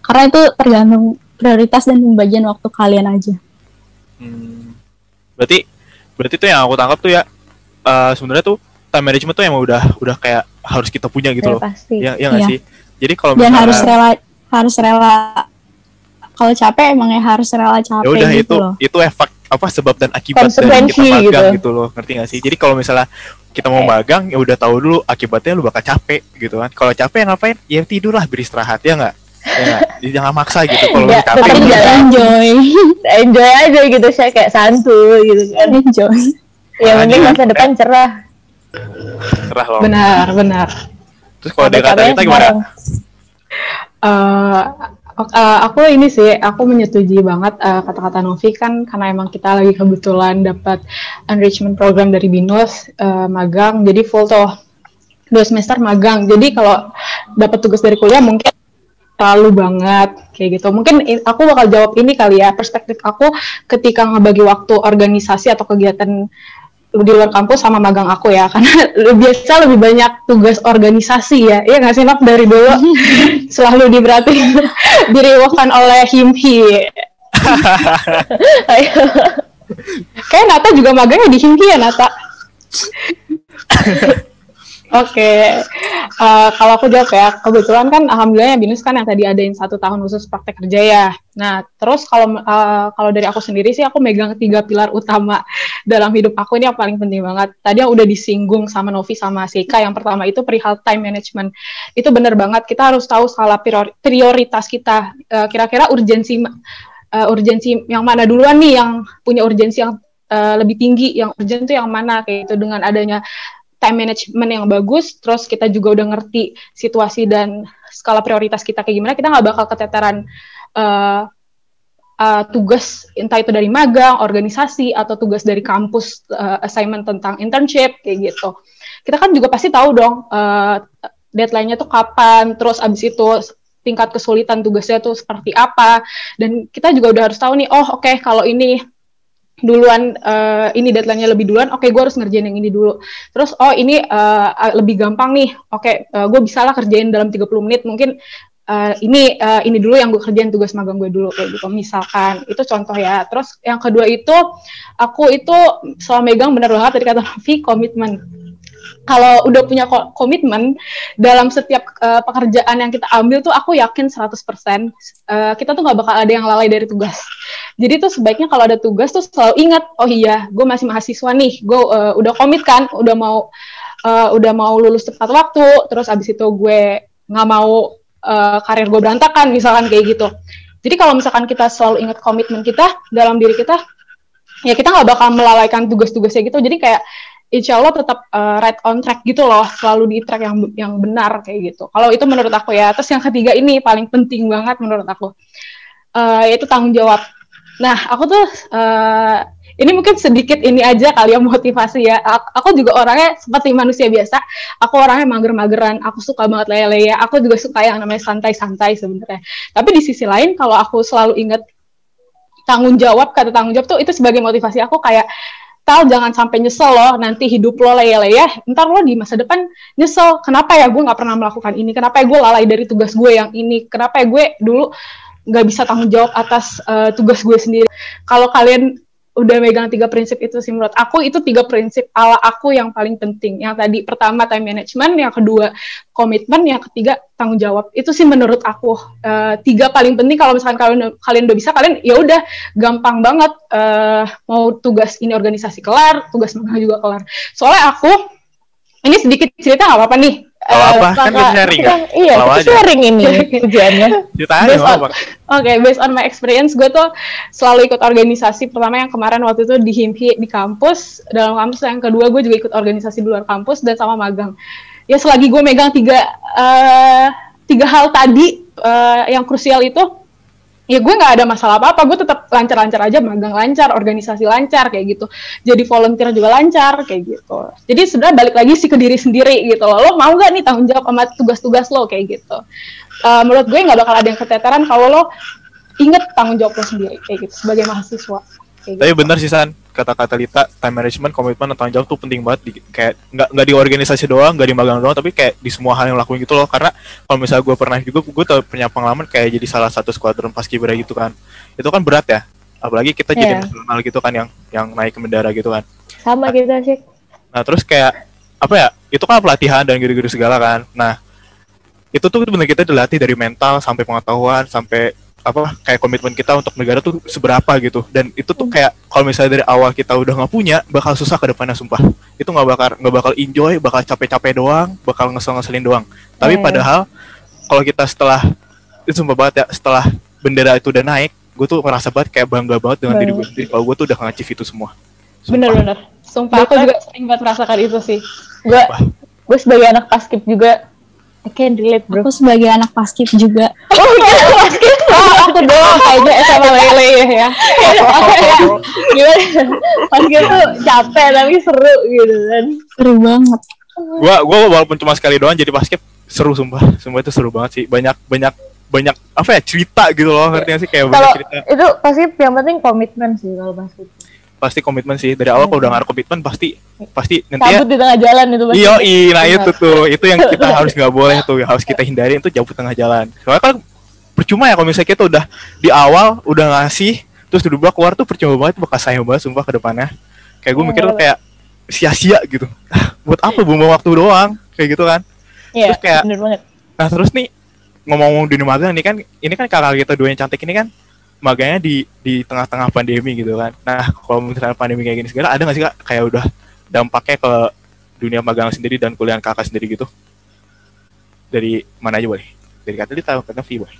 karena itu tergantung prioritas dan pembagian waktu kalian aja Hmm. Berarti berarti tuh yang aku tangkap tuh ya uh, sebenarnya tuh time management tuh emang udah udah kayak harus kita punya gitu Ya, loh. pasti. Ya ya Iya. sih? Jadi kalau dan misalnya harus rela harus rela kalau capek emangnya harus rela ya capek udah gitu itu loh itu efek apa sebab dan akibat dari kita magang gitu. gitu. loh. Ngerti gak sih? Jadi kalau misalnya kita mau Oke. magang ya udah tahu dulu akibatnya lu bakal capek gitu kan. Kalau capek ya ngapain? Ya tidur lah beristirahat ya nggak? Ya *laughs* jangan maksa gitu kalau Ya, lu capek. jangan- enjoy *laughs* enjoy aja gitu saya kayak santuy gitu kan enjoy yang penting Makanya, masa depan cerah Cerah loh. Benar, benar. Terus kalau dari kata kita gimana? sekarang. Eh, aku ini sih, aku menyetujui banget eh, kata-kata Novi kan karena emang kita lagi kebetulan dapat enrichment program dari Binus eh, magang, jadi full tuh dua semester magang. Jadi kalau dapat tugas dari kuliah mungkin terlalu banget kayak gitu. Mungkin aku bakal jawab ini kali ya perspektif aku ketika ngebagi waktu organisasi atau kegiatan di luar kampus sama magang aku ya *laughs* karena biasa lebih banyak tugas organisasi ya. Iya nggak sih dari dulu *laughs* selalu diberarti *laughs* diriwahkan oleh Himhi kayak Nata juga magangnya di Himhi ya Nata? Oke, Eh, kalau aku jawab ya, kebetulan kan alhamdulillah ya Binus kan yang tadi adain satu tahun khusus praktek kerja ya. Nah, terus kalau eh, kalau dari aku sendiri sih aku megang tiga pilar utama dalam hidup aku ini yang paling penting banget. Tadi yang udah disinggung sama Novi sama Seika, yang pertama itu perihal time management. Itu bener banget, kita harus tahu skala priori- prioritas kita. Eh, Kira-kira urgensi eh, urgensi yang mana duluan nih yang punya urgensi yang eh, lebih tinggi, yang urgent itu yang mana kayak gitu dengan adanya time management yang bagus, terus kita juga udah ngerti situasi dan skala prioritas kita kayak gimana, kita nggak bakal keteteran eh, eh, tugas entah itu dari magang, organisasi atau tugas dari kampus eh, assignment tentang internship kayak gitu. Kita kan juga pasti tahu dong eh, deadline-nya tuh kapan, terus abis itu tingkat kesulitan tugasnya tuh seperti apa, dan kita juga udah harus tahu nih, oh oke kalau ini duluan eh, ini deadline-nya lebih duluan, oke gue harus ngerjain yang ini dulu. Terus oh ini eh, lebih gampang nih, oke gue bisa lah kerjain dalam 30 menit, mungkin eh, ini eh, ini dulu yang gue kerjain tugas magang gue dulu kayak gitu. Misalkan itu contoh ya. Terus yang kedua itu aku itu soal megang bener banget tadi kata Novi komitmen. Kalau udah punya ko- komitmen dalam setiap eh, pekerjaan yang kita ambil tuh aku yakin 100% eh, kita tuh nggak bakal ada yang lalai dari tugas. Jadi tuh sebaiknya kalau ada tugas tuh selalu ingat, oh iya, gue masih mahasiswa nih, gue eh, udah komit kan, udah mau eh, udah mau lulus tepat waktu, terus abis itu gue nggak mau eh, karir gue berantakan, misalkan kayak gitu. Jadi kalau misalkan kita selalu ingat komitmen kita dalam diri kita, ya kita nggak bakal melalaikan tugas-tugasnya gitu. Jadi kayak insya Allah tetap eh, right on track gitu loh, selalu di track yang yang benar kayak gitu. Kalau itu menurut aku ya. Terus yang ketiga ini paling penting banget menurut aku, eh, yaitu tanggung jawab. Nah, aku tuh eh, ini mungkin sedikit ini aja kali ya motivasi ya. Aku juga orangnya seperti manusia biasa. Aku orangnya mager-mageran. Aku suka banget lele-lele. Aku juga suka yang namanya santai-santai sebenarnya. Tapi di sisi lain, kalau aku selalu ingat tanggung jawab, kata tanggung jawab tuh itu sebagai motivasi aku kayak Tal jangan sampai nyesel loh nanti hidup lo leye-leye ntar lo di masa depan nyesel kenapa ya gue nggak pernah melakukan ini kenapa ya gue lalai dari tugas gue yang ini kenapa ya gue dulu nggak bisa tanggung jawab atas eh, tugas gue sendiri kalau kalian udah megang tiga prinsip itu sih menurut aku. Itu tiga prinsip ala aku yang paling penting. Yang tadi pertama time management. Yang kedua komitmen yang ketiga tanggung jawab. Itu sih menurut aku. Eh, tiga paling penting. Kalau misalkan kalian kalian udah bisa kalian ya udah. Gampang banget. Eh, mau tugas ini organisasi kelar tugas magang juga kelar. Soalnya aku ini sedikit cerita nggak apa-apa nih Kalau Eh, apa? Kan kita sharing kan? *laughs* Iya, Kalau kita aja. sharing ini *laughs* tujuannya. Cerita aja Based nggak on- apa-apa. Oke, based on my experience, gue tuh selalu ikut organisasi. Pertama yang kemarin waktu itu di HIMPI di kampus, dalam kampus. Yang kedua gue juga ikut organisasi di luar kampus dan sama magang. Ya selagi gue megang tiga eh, tiga hal tadi eh, yang krusial itu, ya gue nggak ada masalah apa apa gue tetap lancar-lancar aja magang lancar organisasi lancar kayak gitu. Jadi volunteer juga lancar kayak gitu. Jadi sebenarnya balik lagi sih ke diri sendiri gitu loh. Lo mau nggak nih tanggung jawab sama tugas-tugas lo kayak gitu. Uh, menurut gue nggak bakal ada yang keteteran kalau lo inget tanggung jawab lo sendiri kayak gitu sebagai mahasiswa kayak Tapi gitu. bener sih San, kata-kata Lita, time management, komitmen, dan tanggung jawab tuh penting banget. Di, kayak nggak nggak di organisasi doang, nggak di magang doang, tapi kayak di semua hal yang lakuin gitu loh. Karena kalau misalnya gue pernah juga, gue tuh punya pengalaman kayak jadi salah satu skuadron paskibra gitu kan. Itu kan berat ya. Apalagi kita jadi Iya. nasional gitu kan yang yang naik ke bendera gitu kan. Sama kita sih. Nah terus kayak apa ya? Itu kan pelatihan dan gitu-gitu segala kan. Nah itu tuh bener kita dilatih dari mental sampai pengetahuan sampai apa kayak komitmen kita untuk negara tuh seberapa gitu. Dan itu tuh kayak kalau misalnya dari awal kita udah nggak punya bakal susah ke depannya sumpah. Itu nggak bakal nggak bakal enjoy bakal capek-capek doang bakal ngesel-ngeselin doang. Tapi Eh. padahal kalau kita setelah itu sumpah banget ya setelah bendera itu udah naik gue tuh ngerasa banget kayak bangga banget dengan diri gue sendiri. Kalau gue tuh udah nge-achieve itu semua. Sumpah. bener-bener sumpah aku juga sering banget merasakan itu sih. Gue gue sebagai anak paskib juga I can relate bro. Aku sebagai anak paskib juga. Oh iya paskib. oh, *laughs* aku doang kayaknya sama lele ya *laughs* Gimana? Paskib tuh capek tapi seru gitu kan. Seru banget. gua gua walaupun cuma sekali doang jadi basket seru sumpah sumpah itu seru banget sih banyak banyak banyak apa ya cerita gitu loh ngerti gak sih kayak banyak Kalau cerita itu paskib yang penting komitmen sih kalau paskib. Pasti komitmen sih. Dari awal kalau udah ngaruh komitmen pasti pasti nanti ya. Di tengah jalan itu pasti. iya iya nah itu tuh itu yang kita *laughs* harus nggak boleh tuh yang harus kita hindari itu jauh tengah jalan. Soalnya kan percuma ya kalau misalnya kita udah di awal udah ngasih terus di dua keluar tuh percuma banget bakal sayang banget sumpah ke depannya. Kayak gue Iya, mikir tuh bener. kayak sia-sia gitu. Buat apa buang waktu doang? Kayak gitu kan. Iya, Terus kayak- bener banget. Nah terus nih ngomong-ngomong dunia magang nih kan ini kan kakak kita dua yang cantik ini kan magangnya di di tengah-tengah pandemi gitu kan. Nah kalau misalnya pandemi kayak gini segala ada nggak sih kak kayak udah dampaknya ke dunia magang sendiri dan kuliah kakak sendiri gitu? Dari mana aja boleh? Dari kata tahu kata Vi boleh.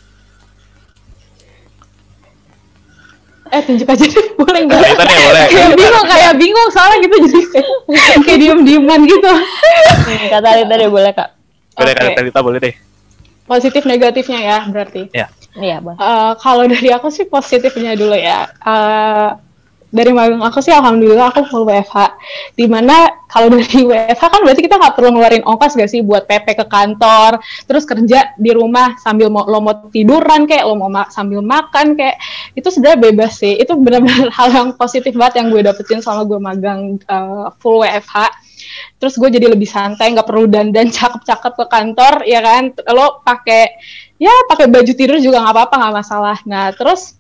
eh tunjuk aja deh boleh nggak Kita nih boleh. kayak bingung kayak bingung soalnya gitu jadi kayak, kayak diem dieman gitu Kata Alita deh boleh kak. Boleh Oke. kata Lita boleh deh. positif negatifnya ya berarti Iya bang. Eh, kalau dari aku sih positifnya dulu ya. Eh, dari magang aku sih alhamdulillah aku full WFH. Di mana kalau dari *laughs* WFH kan berarti kita nggak perlu ngeluarin ongkos gak sih buat PP ke kantor, terus kerja di rumah sambil mau lo mau tiduran kayak lo mau ma- sambil makan kayak itu sebenarnya bebas sih. Itu benar-benar *laughs* hal yang positif banget yang gue dapetin selama gue magang eh, full WFH terus gue jadi lebih santai nggak perlu dandan *laughs* cakep-cakep ke kantor ya kan lo pakai ya pakai baju tidur juga nggak apa-apa nggak masalah. Nah terus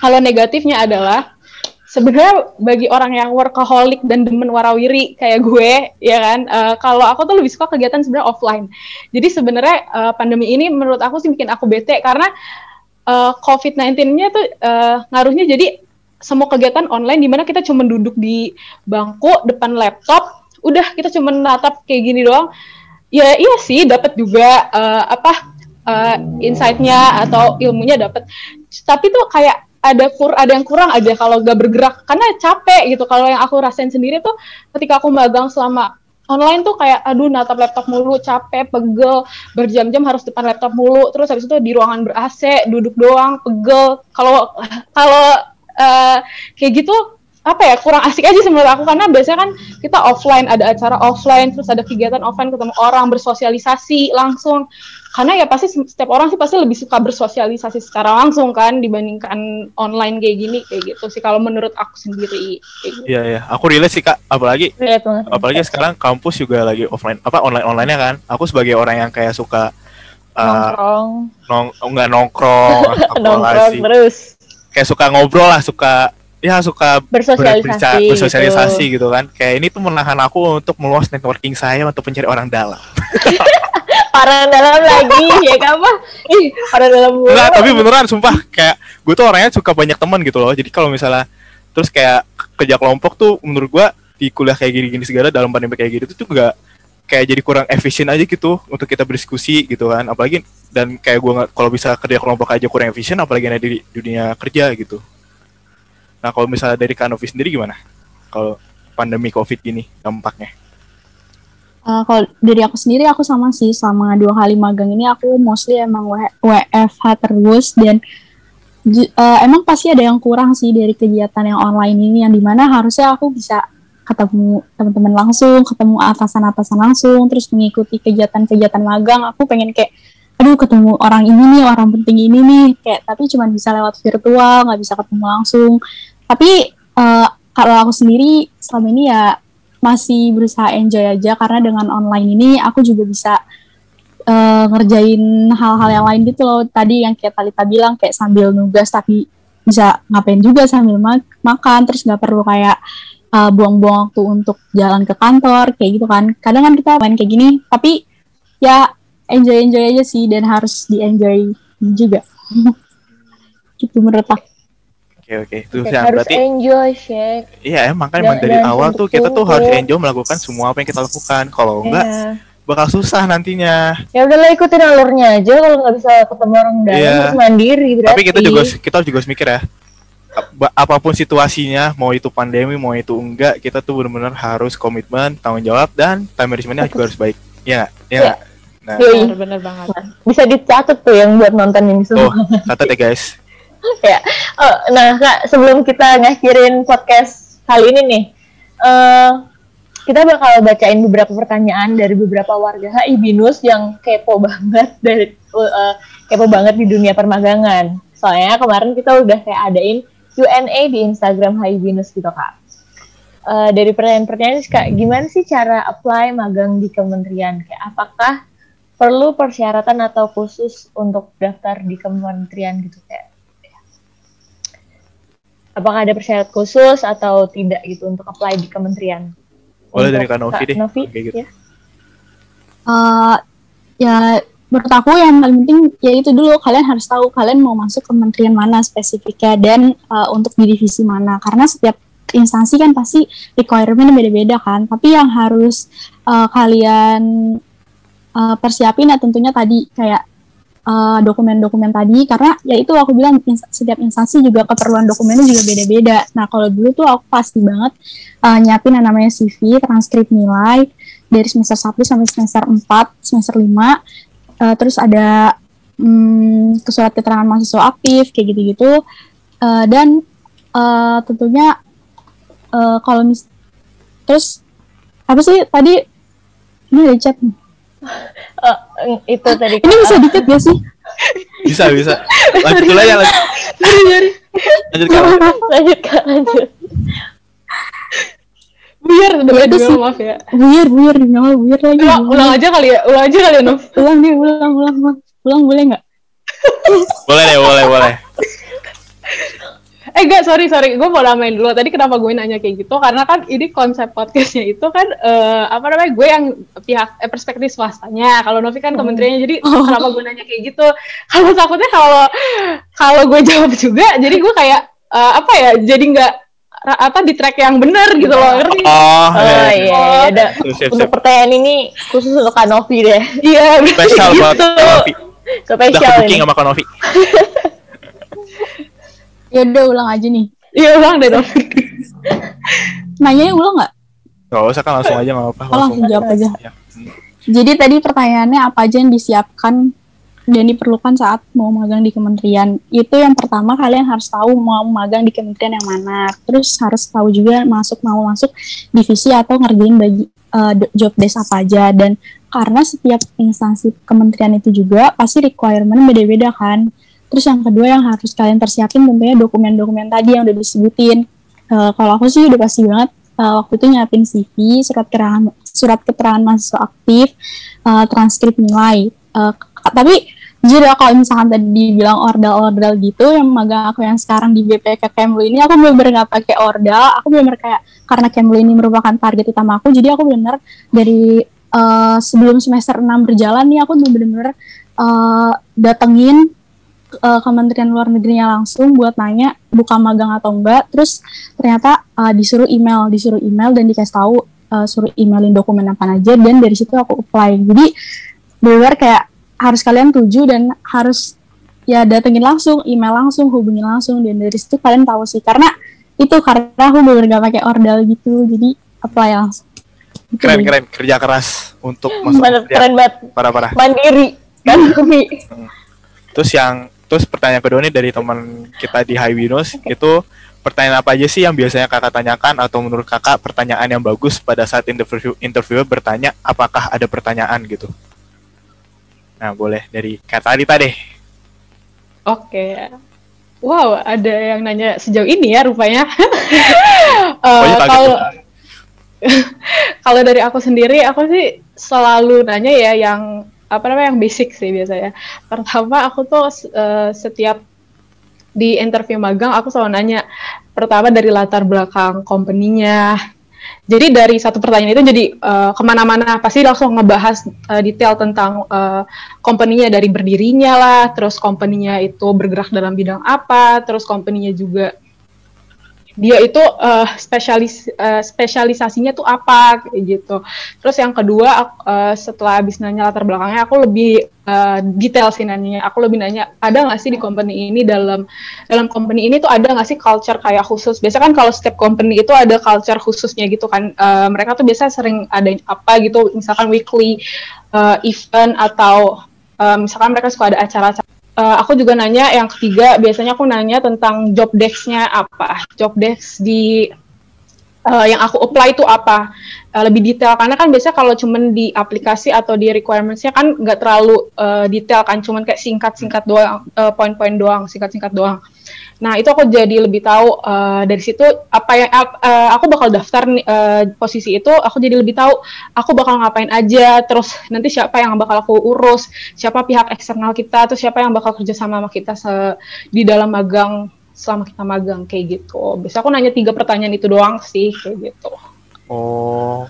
kalau negatifnya adalah sebenarnya bagi orang yang workaholic dan demen warawiri kayak gue ya kan eh, kalau aku tuh lebih suka kegiatan sebenarnya offline. Jadi sebenarnya eh, pandemi ini menurut aku sih bikin aku bete karena eh, COVID-19-nya tuh eh, ngaruhnya jadi semua kegiatan online di mana kita cuma duduk di bangku depan laptop udah kita cuma natap kayak gini doang. Ya iya sih dapat juga eh, apa eh, insight-nya atau ilmunya dapat tapi tuh kayak ada kur ada yang kurang aja kalau gak bergerak. Karena capek gitu. Kalau yang aku rasain sendiri tuh ketika aku magang selama online tuh kayak aduh natap laptop mulu capek pegel. Berjam-jam harus depan laptop mulu. Terus habis itu di ruangan ber AC duduk doang pegel. Kalau kalau eh, kayak gitu apa ya kurang asik aja sih menurut aku. Karena biasanya kan kita offline. Ada acara offline terus ada kegiatan offline ketemu orang bersosialisasi langsung karena ya pasti setiap orang sih pasti lebih suka bersosialisasi secara langsung kan dibandingkan online kayak gini kayak gitu sih kalau menurut aku sendiri kayak gitu. Iya iya. Aku relate sih kak. Apalagi Relate banget. apalagi sekarang kampus juga lagi offline apa online onlinenya kan. Aku sebagai orang yang kayak suka uh, Nongkrong, nong nggak nongkrong, *laughs* nongkrong terus kayak suka ngobrol lah, suka ya suka bersosialisasi. berbicara- bersosialisasi gitu. gitu. kan. Kayak ini tuh menahan aku untuk meluas networking saya untuk mencari orang dalam. *laughs* Orang dalam lagi *laughs* ya kan apa? Ih, orang dalam mulu. Enggak, tapi beneran sumpah kayak gue tuh orangnya suka banyak teman gitu loh. Jadi kalau misalnya terus kayak kerja kelompok tuh menurut gua di kuliah kayak gini-gini segala dalam pandemi kayak gitu tuh juga kayak jadi kurang efisien aja gitu untuk kita berdiskusi gitu kan. Apalagi dan kayak gua nggak kalau bisa kerja kelompok aja kurang efisien apalagi ada di dunia kerja gitu. Nah, kalau misalnya dari Kanovi sendiri gimana? Kalau pandemi Covid gini dampaknya? Uh, kalau dari aku sendiri aku sama sih selama dua kali magang ini aku mostly emang WFH terus dan eh, emang pasti ada yang kurang sih dari kegiatan yang online ini yang di mana harusnya aku bisa ketemu teman-teman langsung, ketemu atasan-atasan langsung, terus mengikuti kegiatan-kegiatan magang. Aku pengen kayak, aduh ketemu orang ini nih, orang penting ini nih, kayak tapi cuma bisa lewat virtual, nggak bisa ketemu langsung. Tapi eh, kalau aku sendiri selama ini ya masih berusaha enjoy aja karena dengan online ini aku juga bisa eh, ngerjain hal-hal yang lain gitu loh. Tadi yang kayak Talita bilang kayak sambil nugas tapi bisa ngapain juga sambil ma- makan terus nggak perlu kayak uh, buang-buang waktu untuk jalan ke kantor kayak gitu kan. Kadang kan kita main kayak gini tapi ya enjoy-enjoy aja sih dan harus di-enjoy juga. *laughs* gitu menurut aku. Oke oke. Terus Kayak yang harus berarti enjoy, Shek. iya emang kan emang dari awal tuh kita tuh harus enjoy melakukan semua apa yang kita lakukan. Kalau enggak Iya. bakal susah nantinya. Ya udahlah ikutin alurnya aja kalau nggak bisa ketemu orang dalam Iya. harus mandiri berarti. Tapi kita juga kita juga harus mikir ya. Ap- Apa pun situasinya, mau itu pandemi, mau itu enggak, kita tuh benar-benar harus komitmen, tanggung jawab dan time managementnya juga harus baik. Iya? Iya Iya. nggak? Nah, Yoi. Bener-bener banget. Oh. bisa dicatat tuh yang buat nonton ini semua. tuh catat ya guys. *laughs* ya. Oh, nah kak sebelum kita ngakhirin podcast kali ini nih, eh kita bakal bacain beberapa pertanyaan dari beberapa warga HI Binus yang kepo banget *laughs* dari eh, kepo banget di dunia permagangan. Soalnya kemarin kita udah kayak adain Q&A di Instagram HI Binus gitu kak. Eh, dari pertanyaan-pertanyaan kak, gimana sih cara apply magang di kementerian? Kayak apakah perlu persyaratan atau khusus untuk daftar di kementerian gitu kayak apakah ada persyarat khusus atau tidak gitu untuk apply di kementerian? Boleh dari Kak Novi deh, Novi, kayak gitu. ya. Eh, ya menurut aku yang paling penting ya itu dulu kalian harus tahu kalian mau masuk kementerian mana spesifiknya dan eh, untuk di divisi mana karena setiap instansi kan pasti requirement beda-beda kan tapi yang harus eh, kalian eh, persiapin ya tentunya tadi kayak eh, dokumen-dokumen tadi karena ya itu aku bilang ins- setiap instansi juga keperluan dokumennya juga beda-beda nah kalau dulu tuh aku pasti banget eh, nyiapin yang namanya CV transkrip nilai dari semester 1 sampai semester 4, semester 5. Eh, terus ada mm, surat keterangan mahasiswa aktif kayak gitu-gitu. Eh, dan eh, tentunya eh, kalau mis terus apa sih tadi ini ada chat nih. Eh, itu tadi Ini bisa dikit gak sih? Bisa bisa. *laughs* Lanjut dulu aja lanjut. Lanjut Kak. lanjut kak lanjut. Biar udah itu juga sih. maaf ya. Buyar, buyar, nyawa buyar lagi. Ulang, ulang aja kali ya, ulang aja kali ya, Nov. ulang deh, ulang, ulang, ulang, ulang boleh nggak? *laughs* Boleh deh, boleh boleh. Eh enggak, sorry, sorry. Gue mau namain dulu. Tadi kenapa gue nanya kayak gitu? Karena kan ini konsep podcastnya itu kan, eh, apa namanya, gue yang pihak, eh, perspektif swastanya. Kalau Novi kan kementeriannya, jadi Oh. kenapa gue nanya kayak gitu? Kalau takutnya kalau kalau gue jawab juga, jadi gue kayak, eh, apa ya, jadi nggak, apa, di track yang benar gitu loh, ngerti? Oh, Oh iya. iya, ya udah. Siap, siap, Untuk siap. pertanyaan ini khusus untuk Kak Novi deh. Iya, Spesial buat gitu. Kak Novi. Udah Spesial booking ini. sama Kak Novi. *laughs* Ya udah ulang aja nih. Iya, ulang deh, Novi. *laughs* Nanyanya ulang nggak? Gak usah kan langsung aja nggak apa-apa. Oh, langsung jawab aja. Ya. Jadi tadi pertanyaannya apa aja yang disiapkan dan diperlukan saat mau magang di kementerian. Itu yang pertama kalian harus tahu mau magang di kementerian yang mana. Terus harus tahu juga masuk mau masuk divisi atau ngerjain bagi eh, do- job desk apa aja dan karena setiap instansi kementerian itu juga pasti requirement beda-beda kan. Terus yang kedua yang harus kalian persiapin tentunya dokumen-dokumen tadi yang udah disebutin. Eh, kalau aku sih udah pasti banget eh, waktu itu nyiapin CV, surat keterangan surat keterangan mahasiswa aktif, eh, transkrip nilai. K- tapi jujur ya kalau misalkan tadi dibilang ordal-ordal gitu, yang magang aku yang sekarang di BPK Kemlu ini, aku bener-bener nggak pakai ordal, aku bener-bener kayak karena Kemlu ini merupakan target utama aku, jadi aku bener dari eh, sebelum semester 6 berjalan nih aku bener-bener eh, datengin eh, Kementerian Luar Negerinya langsung buat nanya buka magang atau enggak, terus ternyata uh, disuruh email, disuruh email dan dikasih tahu uh, suruh emailin dokumen apa aja dan dari situ aku apply. Jadi benar kayak harus kalian tuju dan harus ya datengin langsung, email langsung, hubungin langsung dan dari situ kalian tahu sih karena itu karena aku bener gak pakai ordal gitu jadi apply langsung. Gitu Keren keren kerja keras untuk *laughs* masuk keren banget. Parah parah. Mandiri kan Novi. Terus yang terus pertanyaan kedua nih dari teman kita di High Windows itu pertanyaan apa aja sih yang biasanya kakak tanyakan? Atau menurut kakak pertanyaan yang bagus pada saat interview interviewer bertanya apakah ada pertanyaan gitu? Nah boleh dari kak Talita deh. Oke. Wow, ada yang nanya sejauh ini ya rupanya. *laughs* Kaget kalau *laughs* kalau dari aku sendiri, aku sih selalu nanya ya yang apa namanya yang basic sih biasanya. Pertama aku tuh eh, setiap di interview magang aku selalu nanya pertama dari latar belakang company-nya. Jadi dari satu pertanyaan itu jadi eh, ke mana-mana pasti langsung ngebahas eh, detail tentang eh, company-nya dari berdirinya lah, terus company-nya itu bergerak dalam bidang apa, terus company-nya juga dia itu eh, spesialis eh, spesialisasinya tuh apa gitu. Terus yang kedua eh, setelah habis nanya latar belakangnya aku lebih eh, detail sih nanya. Aku lebih nanya ada nggak sih di company ini dalam dalam company ini tuh ada nggak sih culture kayak khusus? Biasa kan kalau setiap company itu ada culture khususnya gitu kan. Eh, mereka tuh biasa sering ada apa gitu, misalkan weekly eh, event atau eh, misalkan mereka suka ada acara-acara Eh, aku juga nanya yang ketiga biasanya aku nanya tentang job desk-nya apa? Job desk di eh, yang aku apply itu apa? Eh, lebih detail karena kan biasanya kalau cuman di aplikasi atau di requirements-nya kan nggak terlalu eh, detail kan cuman kayak singkat-singkat doang eh, poin-poin doang singkat-singkat doang. Nah itu aku jadi lebih tahu eh, dari situ apa yang eh, aku bakal daftar eh, posisi itu aku jadi lebih tahu aku bakal ngapain aja terus nanti siapa yang bakal aku urus siapa pihak eksternal kita terus siapa yang bakal kerja sama sama kita di dalam magang selama kita magang kayak gitu. Biasa aku nanya tiga pertanyaan itu doang sih kayak gitu. oh.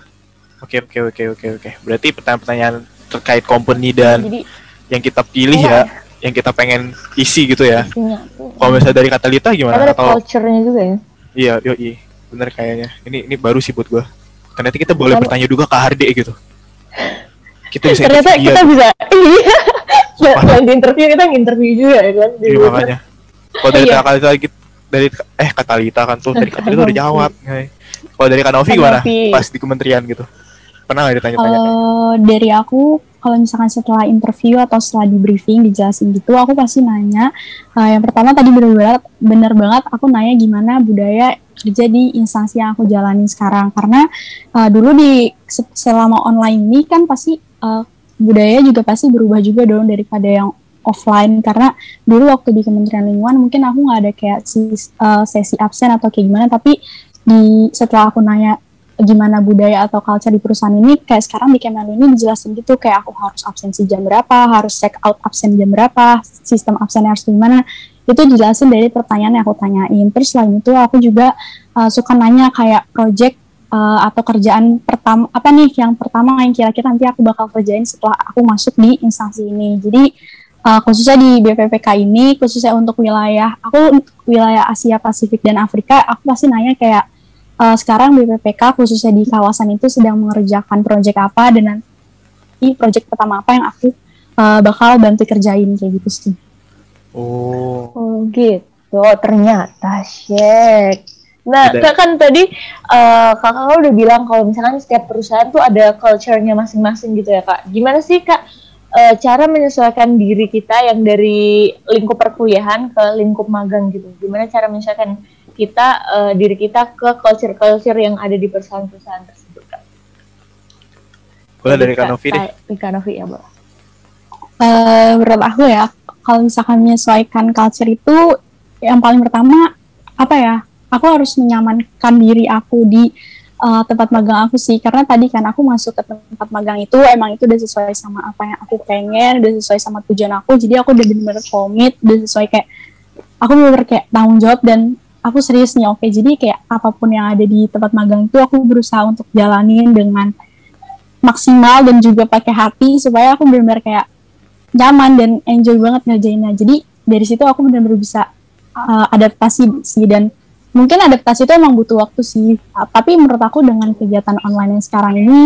Oke oke oke oke oke. Berarti pertanyaan-pertanyaan terkait company dan Jadi yang kita pilih ya yang kita pengen isi gitu ya. Isinya. Kalau misalnya dari kata Lita gimana? Ada atau culture-nya juga ya. iya yo bener kayaknya. Ini ini baru sih buat gua. Ternyata kita boleh Kalau- bertanya juga ke Harde gitu. Kita bisa Ternyata kita bisa *laughs* iya. Selain di interview kita nginterview juga ya kan. di Iya, makanya kalau dari Iya. kata Lita gitu dari eh kata Lita kan tuh dari kata Lita udah jawab Hai. kalau dari Kak Novi Kak gimana pas di kementerian gitu pernah nggak ditanya-tanya Kalau dari aku, kalau misalkan setelah interview atau setelah di briefing dijelasin gitu, aku pasti nanya. eh, yang pertama tadi bener-bener bener banget aku nanya gimana budaya kerja di instansi yang aku jalanin sekarang. Karena eh, dulu di se- selama online ini kan pasti eh, budaya juga pasti berubah juga dong daripada yang offline. Karena dulu waktu di Kementerian Lingkungan mungkin aku nggak ada kayak eh, sesi absen atau kayak gimana. Tapi di setelah aku nanya gimana budaya atau culture di perusahaan ini kayak sekarang di Kemenlu ini dijelasin gitu kayak aku harus absensi jam berapa harus check out absen jam berapa sistem absen harus gimana. Itu dijelasin dari pertanyaan yang aku tanyain. Terus selain itu aku juga uh, suka nanya kayak project uh, atau kerjaan pertama apa nih yang pertama yang kira-kira nanti aku bakal kerjain setelah aku masuk di instansi ini. Jadi uh, khususnya di BPPK ini khususnya untuk wilayah aku untuk wilayah Asia Pasifik dan Afrika aku pasti nanya kayak uh, sekarang BPPK khususnya di kawasan itu sedang mengerjakan proyek apa dan nanti proyek pertama apa yang aku uh, bakal bantu kerjain kayak gitu sih. oh Oh gitu, ternyata shek. Nah, Tidak. Kak kan tadi eh, kakak udah bilang kalau misalkan setiap perusahaan tuh ada culture-nya masing-masing gitu ya kak. Gimana sih kak eh, cara menyesuaikan diri kita yang dari lingkup perkuliahan ke lingkup magang gitu? Gimana cara menyesuaikan kita eh, diri kita ke culture-culture yang ada di perusahaan-perusahaan tersebut kak? boleh dari Kak Novi deh Kak- Kak Novi ya, Mbak. Eh, menurut aku ya, kalau misalkan menyesuaikan culture itu yang paling pertama apa ya? Aku harus menyamankan diri aku di eh, tempat magang aku sih, karena tadi kan aku masuk ke tempat magang itu emang itu udah sesuai sama apa yang aku pengen, udah sesuai sama tujuan aku, jadi aku udah bener-bener komit, udah sesuai kayak aku bener kayak tanggung jawab dan aku serius nih oke. Jadi kayak apa pun yang ada di tempat magang itu aku berusaha untuk jalanin dengan maksimal dan juga pakai hati supaya aku benar-benar kayak nyaman dan enjoy banget ngerjainnya. Jadi dari situ aku benar-benar bisa uh, adaptasi sih dan mungkin adaptasi itu emang butuh waktu sih. Tapi menurut aku dengan kegiatan online yang sekarang ini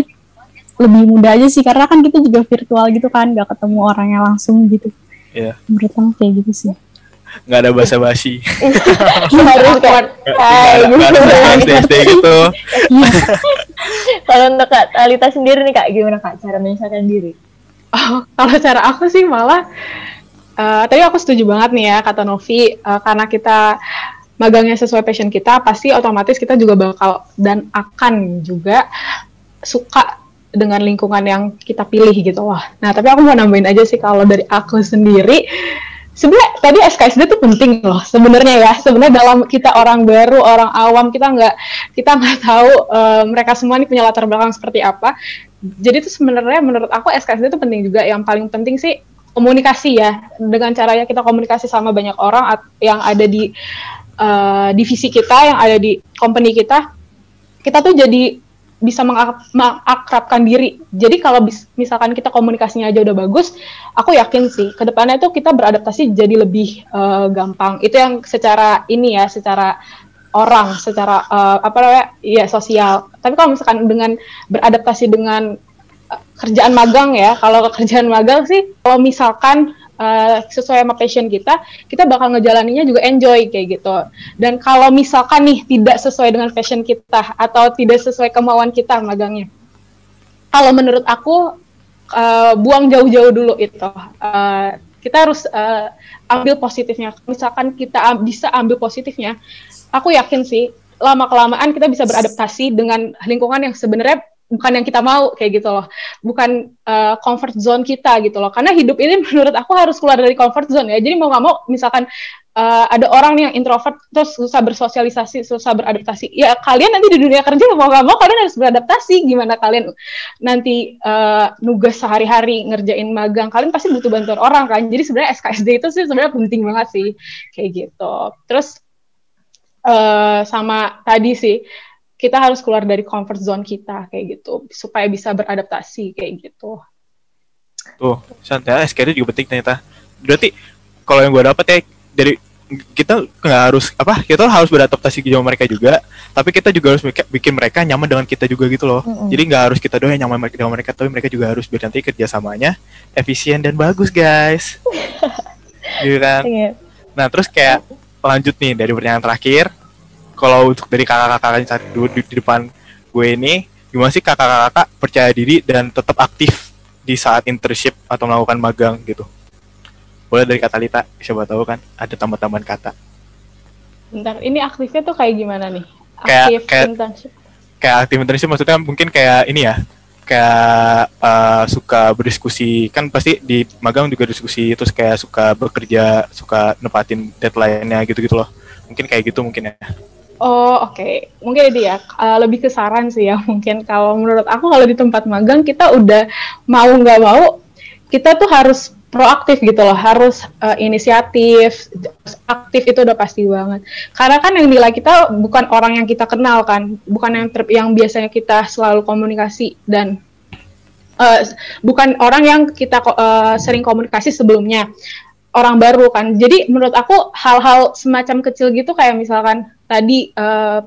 lebih mudah aja sih karena kan kita juga virtual gitu kan, nggak ketemu orangnya langsung gitu. Iya. Menurut aku kayak gitu sih. nggak ada basa-basi *laughs* harus kayak nggak ada hai nggak gitu. gitu Iya. Kalau untuk Kak Talita sendiri nih Kak, gimana Kak cara menyesuaikan diri? Oh, kalau cara aku sih malah uh, tadi aku setuju banget nih ya kata Novi uh, karena kita magangnya sesuai passion kita pasti otomatis kita juga bakal dan akan juga suka dengan lingkungan yang kita pilih gitu. Wah nah tapi aku mau nambahin aja sih kalau dari aku sendiri sebenarnya tadi SKSD itu penting loh sebenarnya ya. Sebenarnya dalam kita orang baru orang awam kita nggak kita nggak tahu uh, mereka semua ini punya latar belakang seperti apa. Jadi itu sebenarnya menurut aku SKSD itu penting juga. Yang paling penting sih komunikasi ya. Dengan caranya kita komunikasi sama banyak orang yang ada di uh, divisi kita yang ada di company kita kita tuh jadi bisa mengakrabkan diri. Jadi kalau misalkan kita komunikasinya aja udah bagus, aku yakin sih ke depannya itu kita beradaptasi jadi lebih uh, gampang. Itu yang secara ini ya, secara orang, secara uh, apa namanya, ya sosial. Tapi kalau misalkan dengan beradaptasi dengan uh, kerjaan magang ya, kalau *laughs* kerjaan magang sih, kalau misalkan uh, sesuai sama passion kita, kita bakal ngejalaninya juga enjoy kayak gitu. Dan kalau misalkan nih tidak sesuai dengan passion kita atau tidak sesuai kemauan kita magangnya, kalau menurut aku uh, buang jauh-jauh dulu itu. Uh, kita harus uh, ambil positifnya. Misalkan kita bisa ambil positifnya, aku yakin sih lama kelamaan kita bisa beradaptasi dengan lingkungan yang sebenarnya bukan yang kita mau kayak gitu loh. Bukan uh, comfort zone kita gitu loh. Karena hidup ini *laughs* menurut aku harus keluar dari comfort zone ya. Jadi mau nggak mau misalkan uh, ada orang yang introvert terus susah bersosialisasi susah beradaptasi. Ya kalian nanti di dunia kerja mau nggak mau kalian harus beradaptasi. Gimana kalian nanti uh, nugas sehari-hari ngerjain magang kalian pasti butuh bantuan orang kan. Jadi sebenarnya SKSD itu sih sebenarnya penting banget sih kayak gitu. Terus uh, sama tadi sih kita harus keluar dari comfort zone kita kayak gitu supaya bisa beradaptasi kayak gitu. Tuh, santai SKD juga penting ternyata. Berarti kalau yang gue dapet ya dari kita nggak harus apa kita harus beradaptasi sama mereka juga tapi kita juga harus bikin mereka nyaman dengan kita juga gitu loh mm -hmm. jadi nggak harus kita doang yang nyaman dengan mereka tapi mereka juga harus biar nanti kerjasamanya efisien dan bagus guys gitu *laughs* kan yeah. nah terus kayak lanjut nih dari pertanyaan terakhir kalau untuk dari kakak-kakak yang di, di, di depan gue ini gimana sih kakak-kakak percaya diri dan tetap aktif di saat internship atau melakukan magang gitu? Boleh dari kata Lita siapa tahu kan ada tambahan-tambahan kata. Bentar ini aktifnya tuh kayak gimana nih? Aktif kayak, kayak, internship. kayak aktif internship maksudnya mungkin kayak ini ya kayak uh, suka berdiskusi kan pasti di magang juga diskusi terus kayak suka bekerja suka nepatin deadline-nya gitu-gitu loh. Mungkin kayak gitu mungkin ya Oh oke, okay. mungkin itu ya uh, lebih ke saran sih ya *laughs* mungkin kalau menurut aku kalau di tempat magang kita udah mau nggak mau kita tuh harus proaktif gitu loh, harus uh, inisiatif, aktif itu udah pasti banget. Karena kan yang nilai kita bukan orang yang kita kenal kan, bukan yang ter yang biasanya kita selalu komunikasi dan uh, bukan orang yang kita uh, sering komunikasi sebelumnya orang baru kan. Jadi menurut aku hal-hal semacam kecil gitu kayak misalkan tadi uh,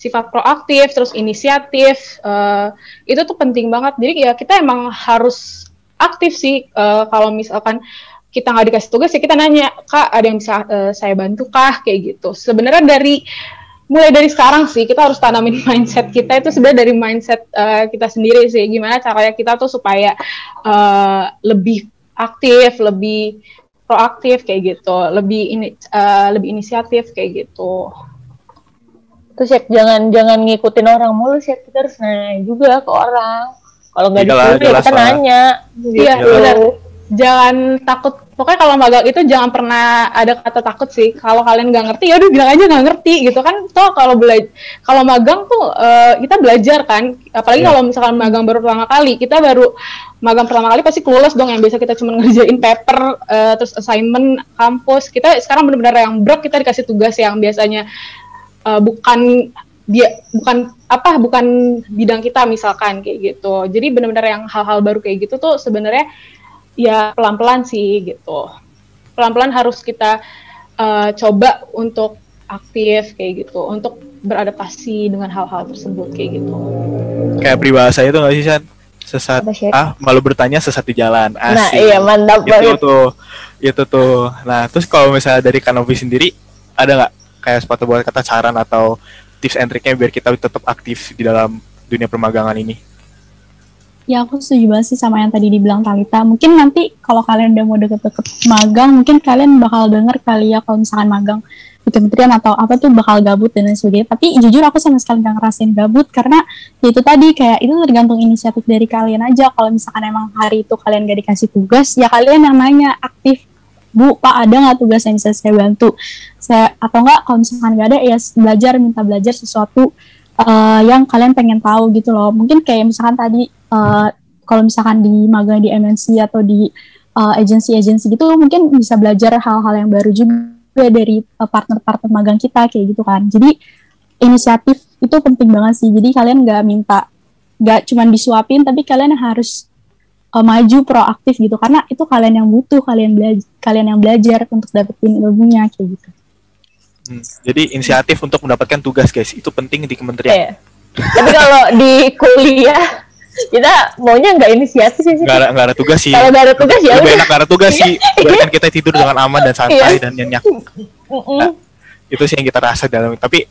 sifat proaktif, terus inisiatif, uh, itu tuh penting banget. Jadi ya kita emang harus aktif sih uh, kalau misalkan kita nggak dikasih tugas ya kita nanya kak ada yang bisa uh, saya bantu kah kayak gitu. Sebenarnya dari mulai dari sekarang sih kita harus tanamin *laughs* mindset kita itu sebenarnya dari mindset uh, kita sendiri sih gimana caranya kita tuh supaya uh, lebih aktif, lebih proaktif kayak gitu, lebih ini uh, lebih inisiatif kayak gitu. Terus ya jangan jangan ngikutin orang mulu sih, kita harus nanya juga ke orang. Kalau nggak disuruh ya kita nanya. Iya benar. Jangan takut pokoknya kalau magang itu jangan pernah ada kata takut sih kalau kalian nggak ngerti ya udah bilang aja nggak ngerti gitu kan toh kalau belajar kalau magang tuh uh, kita belajar kan apalagi yeah. kalau misalkan magang baru pertama kali kita baru magang pertama kali pasti clueless dong yang biasa kita cuma *laughs* ngerjain paper uh, terus assignment kampus kita sekarang benar-benar yang berat kita dikasih tugas yang biasanya uh, bukan dia bukan apa bukan bidang kita misalkan kayak gitu jadi benar-benar yang hal-hal baru kayak gitu tuh sebenarnya ya pelan-pelan sih gitu. Pelan-pelan harus kita uh, coba untuk aktif kayak gitu, untuk beradaptasi dengan hal-hal tersebut kayak gitu. Kayak peribahasa itu nggak sih, San? Sesat ah malu bertanya sesat di jalan. Asik. Nah, iya mantap itu banget. tuh. Itu tuh. Nah, terus kalau misalnya dari Kanovi sendiri ada nggak kayak sepatu buat kata saran atau tips and triknya biar kita tetap aktif di dalam dunia permagangan ini? Ya aku setuju banget sih sama yang tadi dibilang Talita. Mungkin nanti kalau kalian udah mau deket-deket magang, mungkin kalian bakal denger kali ya kalau misalkan magang di kementerian atau apa tuh bakal gabut dan lain sebagainya. Tapi jujur aku sama sekali gak ngerasain gabut karena ya itu tadi kayak itu tergantung inisiatif dari kalian aja. Kalau misalkan emang hari itu kalian gak dikasih tugas, ya kalian yang nanya aktif Bu, Pak ada nggak tugas yang bisa saya bantu? Saya atau enggak kalau misalkan nggak ada ya belajar minta belajar sesuatu uh, yang kalian pengen tahu gitu loh. Mungkin kayak misalkan tadi uh, kalau misalkan di magang di MNC atau di uh, agensi-agensi gitu mungkin bisa belajar hal-hal yang baru juga dari partner-partner uh, magang kita kayak gitu kan. Jadi inisiatif itu penting banget sih. Jadi kalian nggak minta nggak cuma disuapin tapi kalian harus uh, maju proaktif gitu. Karena itu kalian yang butuh kalian belajar kalian yang belajar untuk dapetin ilmunya kayak gitu. Hmm, jadi inisiatif untuk mendapatkan tugas guys. Itu penting di kementerian. Yeah. tapi kalau di kuliah kita maunya nggak inisiatif sih nggak ada nggak ada tugas sih. Kalau nggak ada tugas ya lebih enak nggak ada tugas sih. *laughs* Biarkan kita tidur dengan aman dan santai iya. dan nyenyak. Nah, itu sih yang kita rasa dalam tapi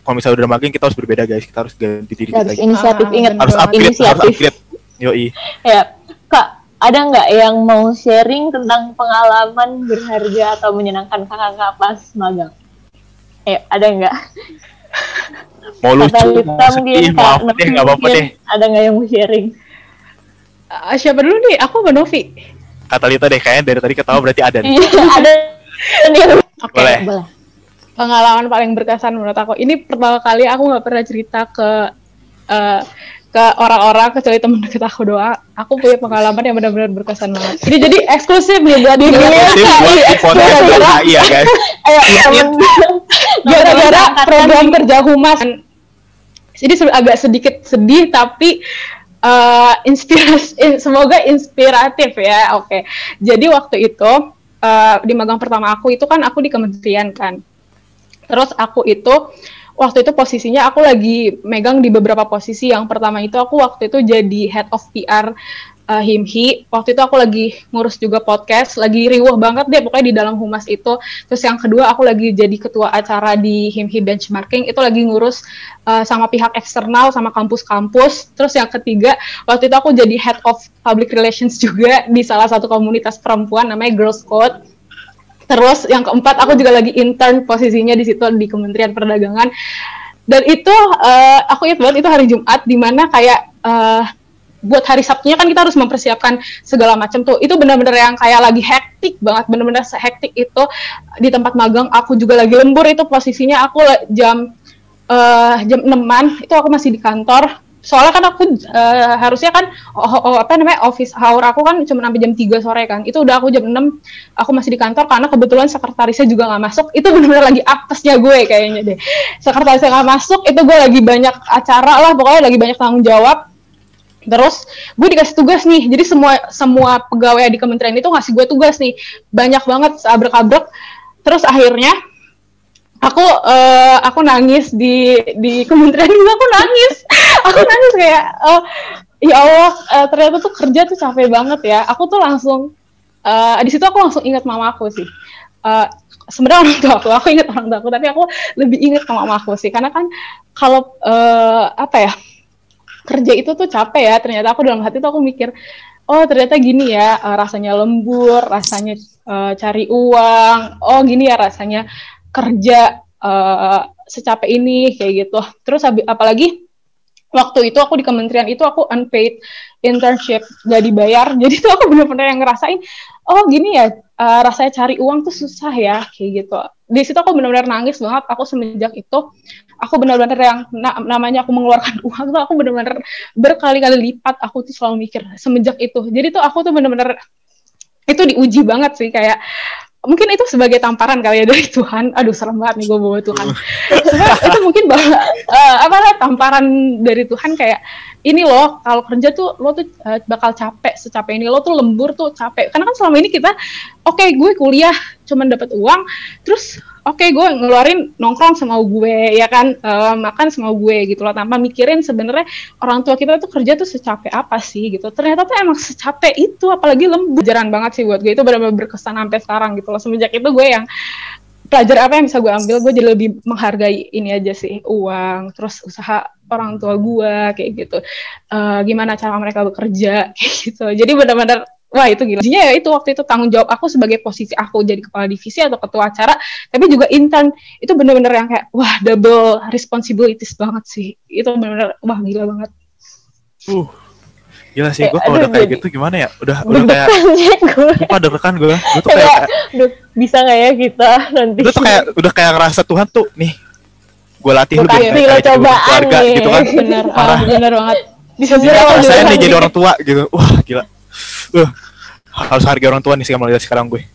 kalau misalnya udah makin kita harus berbeda guys. Kita harus ganti diri kita harus inisiatif ah, ingat. harus upgrade inisiatif. harus upgrade. Yoi. Ya Kak, ada nggak yang mau sharing tentang pengalaman berharga atau menyenangkan kakak-kakak pas magang? Eh, ada nggak? *laughs* Mau lucu, mau sedih, mau apa deh, nggak apa-apa deh. Ada nggak yang mau sharing? Uh, siapa dulu nih? Aku apa Novi? Kata Lita deh, kayaknya dari tadi ketawa berarti ada nih. Iya, *laughs* ada. Oke, okay, boleh. boleh. Pengalaman paling berkesan menurut aku. Ini pertama kali aku nggak pernah cerita ke uh, ke orang-orang kecuali temen deket aku doa aku punya pengalaman yang benar-benar berkesan banget. Ini jadi eksklusif nih buat diri *laughs* gara-gara iya guys. Gara-gara program kerja humas jadi agak sedikit sedih tapi uh, inspirasi semoga inspiratif ya oke. Okay. jadi waktu itu uh, di magang pertama aku itu kan aku di kementerian kan. Terus aku itu waktu itu posisinya aku lagi megang di beberapa posisi. Yang pertama itu aku waktu itu jadi head of PR uh, Himhi. Waktu itu aku lagi ngurus juga podcast, lagi riuh banget deh pokoknya di dalam humas itu. Terus yang kedua aku lagi jadi ketua acara di Himhi benchmarking, itu lagi ngurus uh, sama pihak eksternal sama kampus-kampus. Terus yang ketiga waktu itu aku jadi head of public relations juga di salah satu komunitas perempuan namanya Girls Code Terus yang keempat aku juga lagi intern posisinya di situ di Kementerian Perdagangan. Dan itu uh, aku ingat banget itu hari Jumat di mana kayak uh, buat hari Sabtunya kan kita harus mempersiapkan segala macam tuh. Itu benar-benar yang kayak lagi hektik banget, benar-benar hektik itu di tempat magang. Aku juga lagi lembur itu posisinya aku jam uh, jam 6 itu aku masih di kantor soalnya kan aku uh, harusnya kan oh, oh, apa namanya office hour aku kan cuma sampai jam 3 sore kan. Itu udah aku jam 6 aku masih di kantor karena kebetulan sekretarisnya juga nggak masuk. Itu benar-benar lagi apesnya gue kayaknya deh. Sekretarisnya nggak masuk itu gue lagi banyak acara lah pokoknya lagi banyak tanggung jawab. Terus gue dikasih tugas nih. Jadi semua semua pegawai di kementerian itu ngasih gue tugas nih. Banyak banget abrek-abrek terus akhirnya aku uh, aku nangis di di kementerian juga aku nangis. *laughs* Aku nangis kayak uh, ya Allah uh, ternyata tuh kerja tuh capek banget ya. Aku tuh langsung uh, di situ aku langsung ingat mama aku sih. Uh, sebenarnya orang tua aku aku ingat orang tua aku tapi aku lebih ingat sama mama aku sih. Karena kan kalau uh, apa ya kerja itu tuh capek ya. Ternyata aku dalam hati tuh aku mikir oh ternyata gini ya uh, rasanya lembur rasanya uh, cari uang. Oh gini ya rasanya kerja uh, secapek ini kayak gitu. Terus apalagi waktu itu aku di kementerian itu aku unpaid internship gak dibayar. *laughs* Jadi tuh aku bener-bener yang ngerasain oh gini ya uh, rasanya cari uang tuh susah ya kayak gitu. Di situ aku benar-benar nangis banget. Aku semenjak itu aku benar-benar yang na namanya aku mengeluarkan *laughs* uang tuh aku benar-benar berkali-kali lipat aku tuh selalu mikir semenjak itu. Jadi tuh aku tuh benar-benar itu diuji banget sih kayak mungkin itu sebagai tamparan kali ya dari Tuhan. Aduh serem banget nih gue bawa Tuhan. itu mungkin bahwa uh, apa tamparan dari Tuhan kayak ini loh kalau kerja tuh lo tuh uh, bakal capek secapek ini. Lo tuh lembur tuh capek. Karena kan selama ini kita oke okay, gue kuliah cuman dapat uang terus oke okay, gue ngeluarin nongkrong sama gue ya kan? Uh, makan sama gue gitu loh. Tanpa mikirin sebenarnya orang tua kita tuh kerja tuh secapek apa sih gitu. Ternyata tuh emang secapek itu apalagi lembur. Jaran banget sih buat gue. Itu benar-benar berkesan sampai sekarang gitu loh. Semenjak itu gue yang pelajar apa yang bisa gue ambil? Gue jadi lebih menghargai ini aja sih uang terus usaha orang tua gue kayak gitu. Uh, gimana cara mereka bekerja *laughs* kayak gitu. Jadi benar-benar wah itu gila. Jadinya ya itu waktu itu tanggung jawab aku sebagai posisi aku jadi kepala divisi atau ketua acara tapi juga intern. Itu benar-benar yang kayak wah double responsibilities banget sih. Itu benar-benar wah gila banget. Uh Gila sih, Eh, gue kalau udah kayak jadi- gitu gimana ya? Udah *laughs* udah kayak, gue. lupa deg-degan gue. Gue tuh Kayak, kayak, bisa nggak ya kita nanti? gue tuh kayak udah kayak ngerasa Tuhan tuh nih, gue latih lu biar kayak cobaan keluarga nih. gitu kan. bener ah, Parah. bener banget bisa. Saya nih jadi orang tua gitu. Wah, gila. Uh, harus hargai orang tua nih sih mulai sekarang gue. *laughs*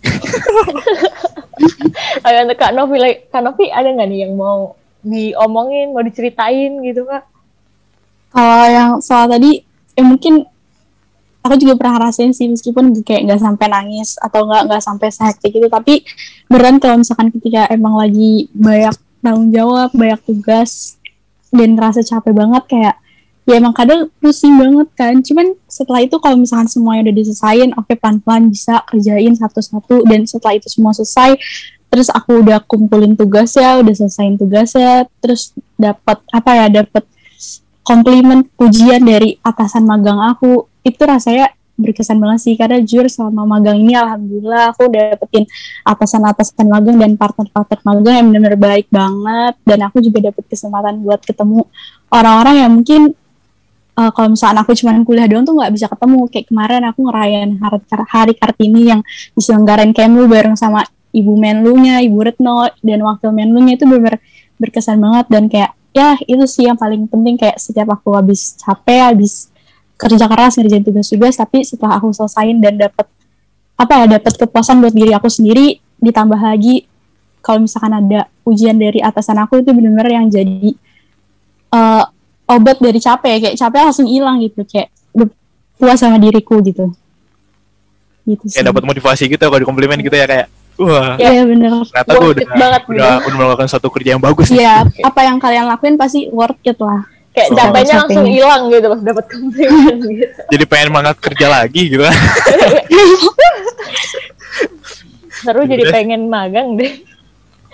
Ayo untuk Kak Novi, like, Kak Novi ada nggak nih yang mau diomongin, mau diceritain gitu Kak? Kalau yang soal tadi, ya mungkin aku juga pernah rasain sih meskipun kayak nggak sampai nangis atau nggak nggak sampai sehektik itu, tapi beneran kalau misalkan ketika emang lagi banyak tanggung jawab, banyak tugas dan ngerasa capek banget kayak ya emang kadang pusing banget kan. Cuman setelah itu kalau misalkan semuanya udah diselesain, oke pelan-pelan bisa kerjain satu-satu dan setelah itu semua selesai, terus aku udah kumpulin tugasnya, udah selesaiin tugasnya, terus dapat apa ya, dapat komplimen pujian dari atasan magang aku. Itu rasanya berkesan banget sih karena jujur selama magang ini alhamdulillah aku dapetin atasan-atasan magang dan partner-partner magang yang benar-benar baik banget. Dan aku juga dapet kesempatan buat ketemu orang-orang yang mungkin uh, kalau misalnya aku cuma kuliah doang tuh nggak bisa ketemu. Kayak kemarin aku ngerayain hari, hari Kartini yang diselenggarain Kemlu bareng sama ibu Menlunya, ibu Retno dan wakil Menlunya. Itu benar berkesan banget dan kayak ya itu sih yang paling penting kayak setiap aku habis capek habis kerja keras ngerjain tugas-tugas tapi setelah aku selesain dan dapat apa ya dapat kepuasan buat diri aku sendiri ditambah lagi kalau misalkan ada ujian dari atasan aku itu benar-benar yang jadi eh, obat dari capek. Kayak capek langsung hilang gitu kayak puas sama diriku gitu. Gitu sih. Kayak dapat motivasi gitu kalau di komplimen gitu ya kayak, wah, Iya bener ternyata gue Worth udah, banget, udah, udah melakukan satu kerja yang bagus. Iya, apa yang kalian lakuin pasti worth it lah. Kayak So- capeknya langsung hilang gitu pas dapat komplimen *laughs* gitu. Jadi pengen banget kerja lagi gitu kan. Seru jadi pengen magang deh.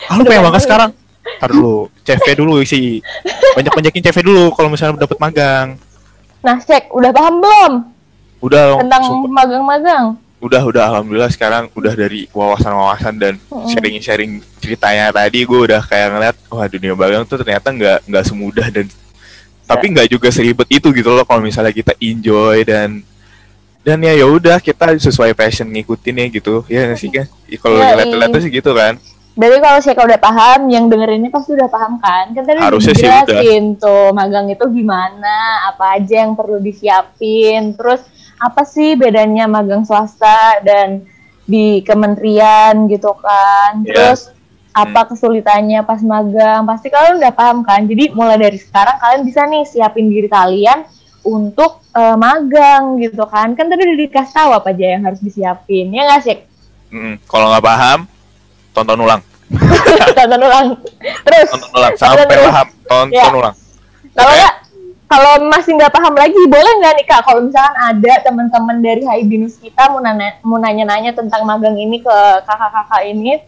Ah, lu pengen banget sekarang? Ntar dulu, CV dulu sih. Banyak-banyakin CV dulu kalau misalnya dapat magang. Nah, cek udah paham belum Udah, tentang magang-magang? Udah udah alhamdulillah sekarang udah dari wawasan-wawasan dan sharing-sharing ceritanya tadi gue udah kayak ngeliat wah dunia magang tuh ternyata nggak nggak semudah dan tapi nggak juga seribet itu gitu loh kalau misalnya kita enjoy dan dan ya ya udah kita sesuai passion ngikutin ya gitu ya sih kan Ya, kalau iya. tuh sih gitu kan. Berarti kalau Syeka udah paham, yang dengerinnya pasti udah paham kan? Kan tadi udah Harusnya sih dijelasin tuh magang itu gimana, apa aja yang perlu disiapin, terus apa sih bedanya magang swasta dan di kementerian gitu kan? Iya. Terus apa kesulitannya pas magang? Pasti kalian udah paham kan? Jadi mulai dari sekarang kalian bisa nih siapin diri kalian untuk eh, magang gitu kan? Kan tadi udah dikasih tahu apa aja yang harus disiapin, ya nggak sih? Mm, kalau nggak paham tonton ulang *laughs* Tonton ulang. *laughs* Terus tonton ulang sampai paham tonton Ya. ulang Kalau Oke. nggak, kalau masih nggak paham lagi, boleh nggak nih kak? Kalau misalkan ada teman-teman dari HI Binus kita mau nanya, mau nanya-nanya tentang magang ini ke kakak-kakak ini,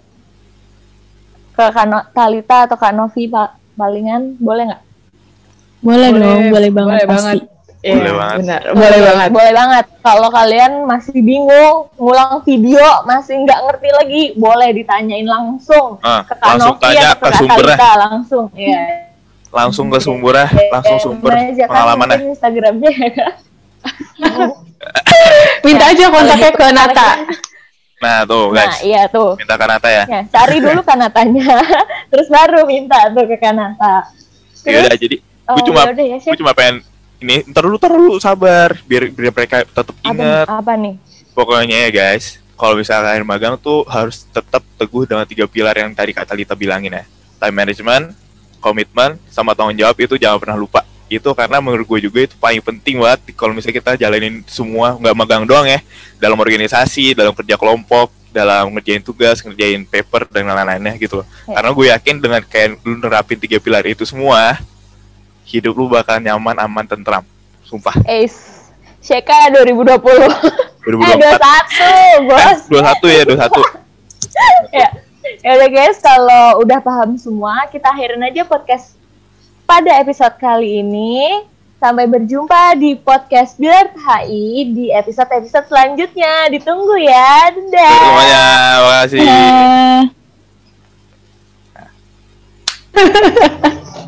ke Kak No- Talita atau Kak Novi pa- palingan, boleh nggak? Boleh, Boleh, dong, boleh banget boleh pasti. banget. Boleh Iya, banget. benar. Boleh banget. Boleh banget. Kalau kalian masih bingung, ngulang video, masih nggak ngerti lagi, boleh ditanyain langsung Ah, ke Kak langsung Novi tanya atau ke ke Kak sumbernya Talita langsung. Iya. Langsung ke sumbernya langsung Eh, sumber mana aja kan pengalamannya mungkin Instagramnya. *laughs* Minta aja kontaknya ke Nata. nah tuh Nah, guys iya tuh. minta Kanata ya Ya, cari dulu kanatanya, *laughs* terus baru minta tuh ke kanata. ya udah jadi Oh, gue cuma yaudah ya, gue cuma pengen ini ntar dulu ntar dulu sabar biar biar mereka tetap Apa, ingat apa nih? pokoknya ya guys kalau misalnya kalian magang tuh harus tetap teguh dengan tiga pilar yang tadi kata Lita bilangin ya time management komitmen sama tanggung jawab itu jangan pernah lupa itu karena menurut gue juga itu paling penting banget kalau misalnya kita jalanin semua nggak magang doang ya dalam organisasi dalam kerja kelompok dalam ngerjain tugas ngerjain paper dan lain-lainnya gitu loh Ya. karena gue yakin dengan kayak lu nerapin tiga pilar itu semua hidup lu bakal nyaman aman tentram sumpah Ace. Sheka 2020. Eh, 2024 21, bos. dua satu ya dua satu *laughs* ya. Ya udah guys, kalau udah paham semua, kita akhirin aja podcast pada episode kali ini. Sampai berjumpa di podcast Bilar HI di episode-episode selanjutnya. Ditunggu ya. Dadah. Semuanya, makasih. Eh, *laughs*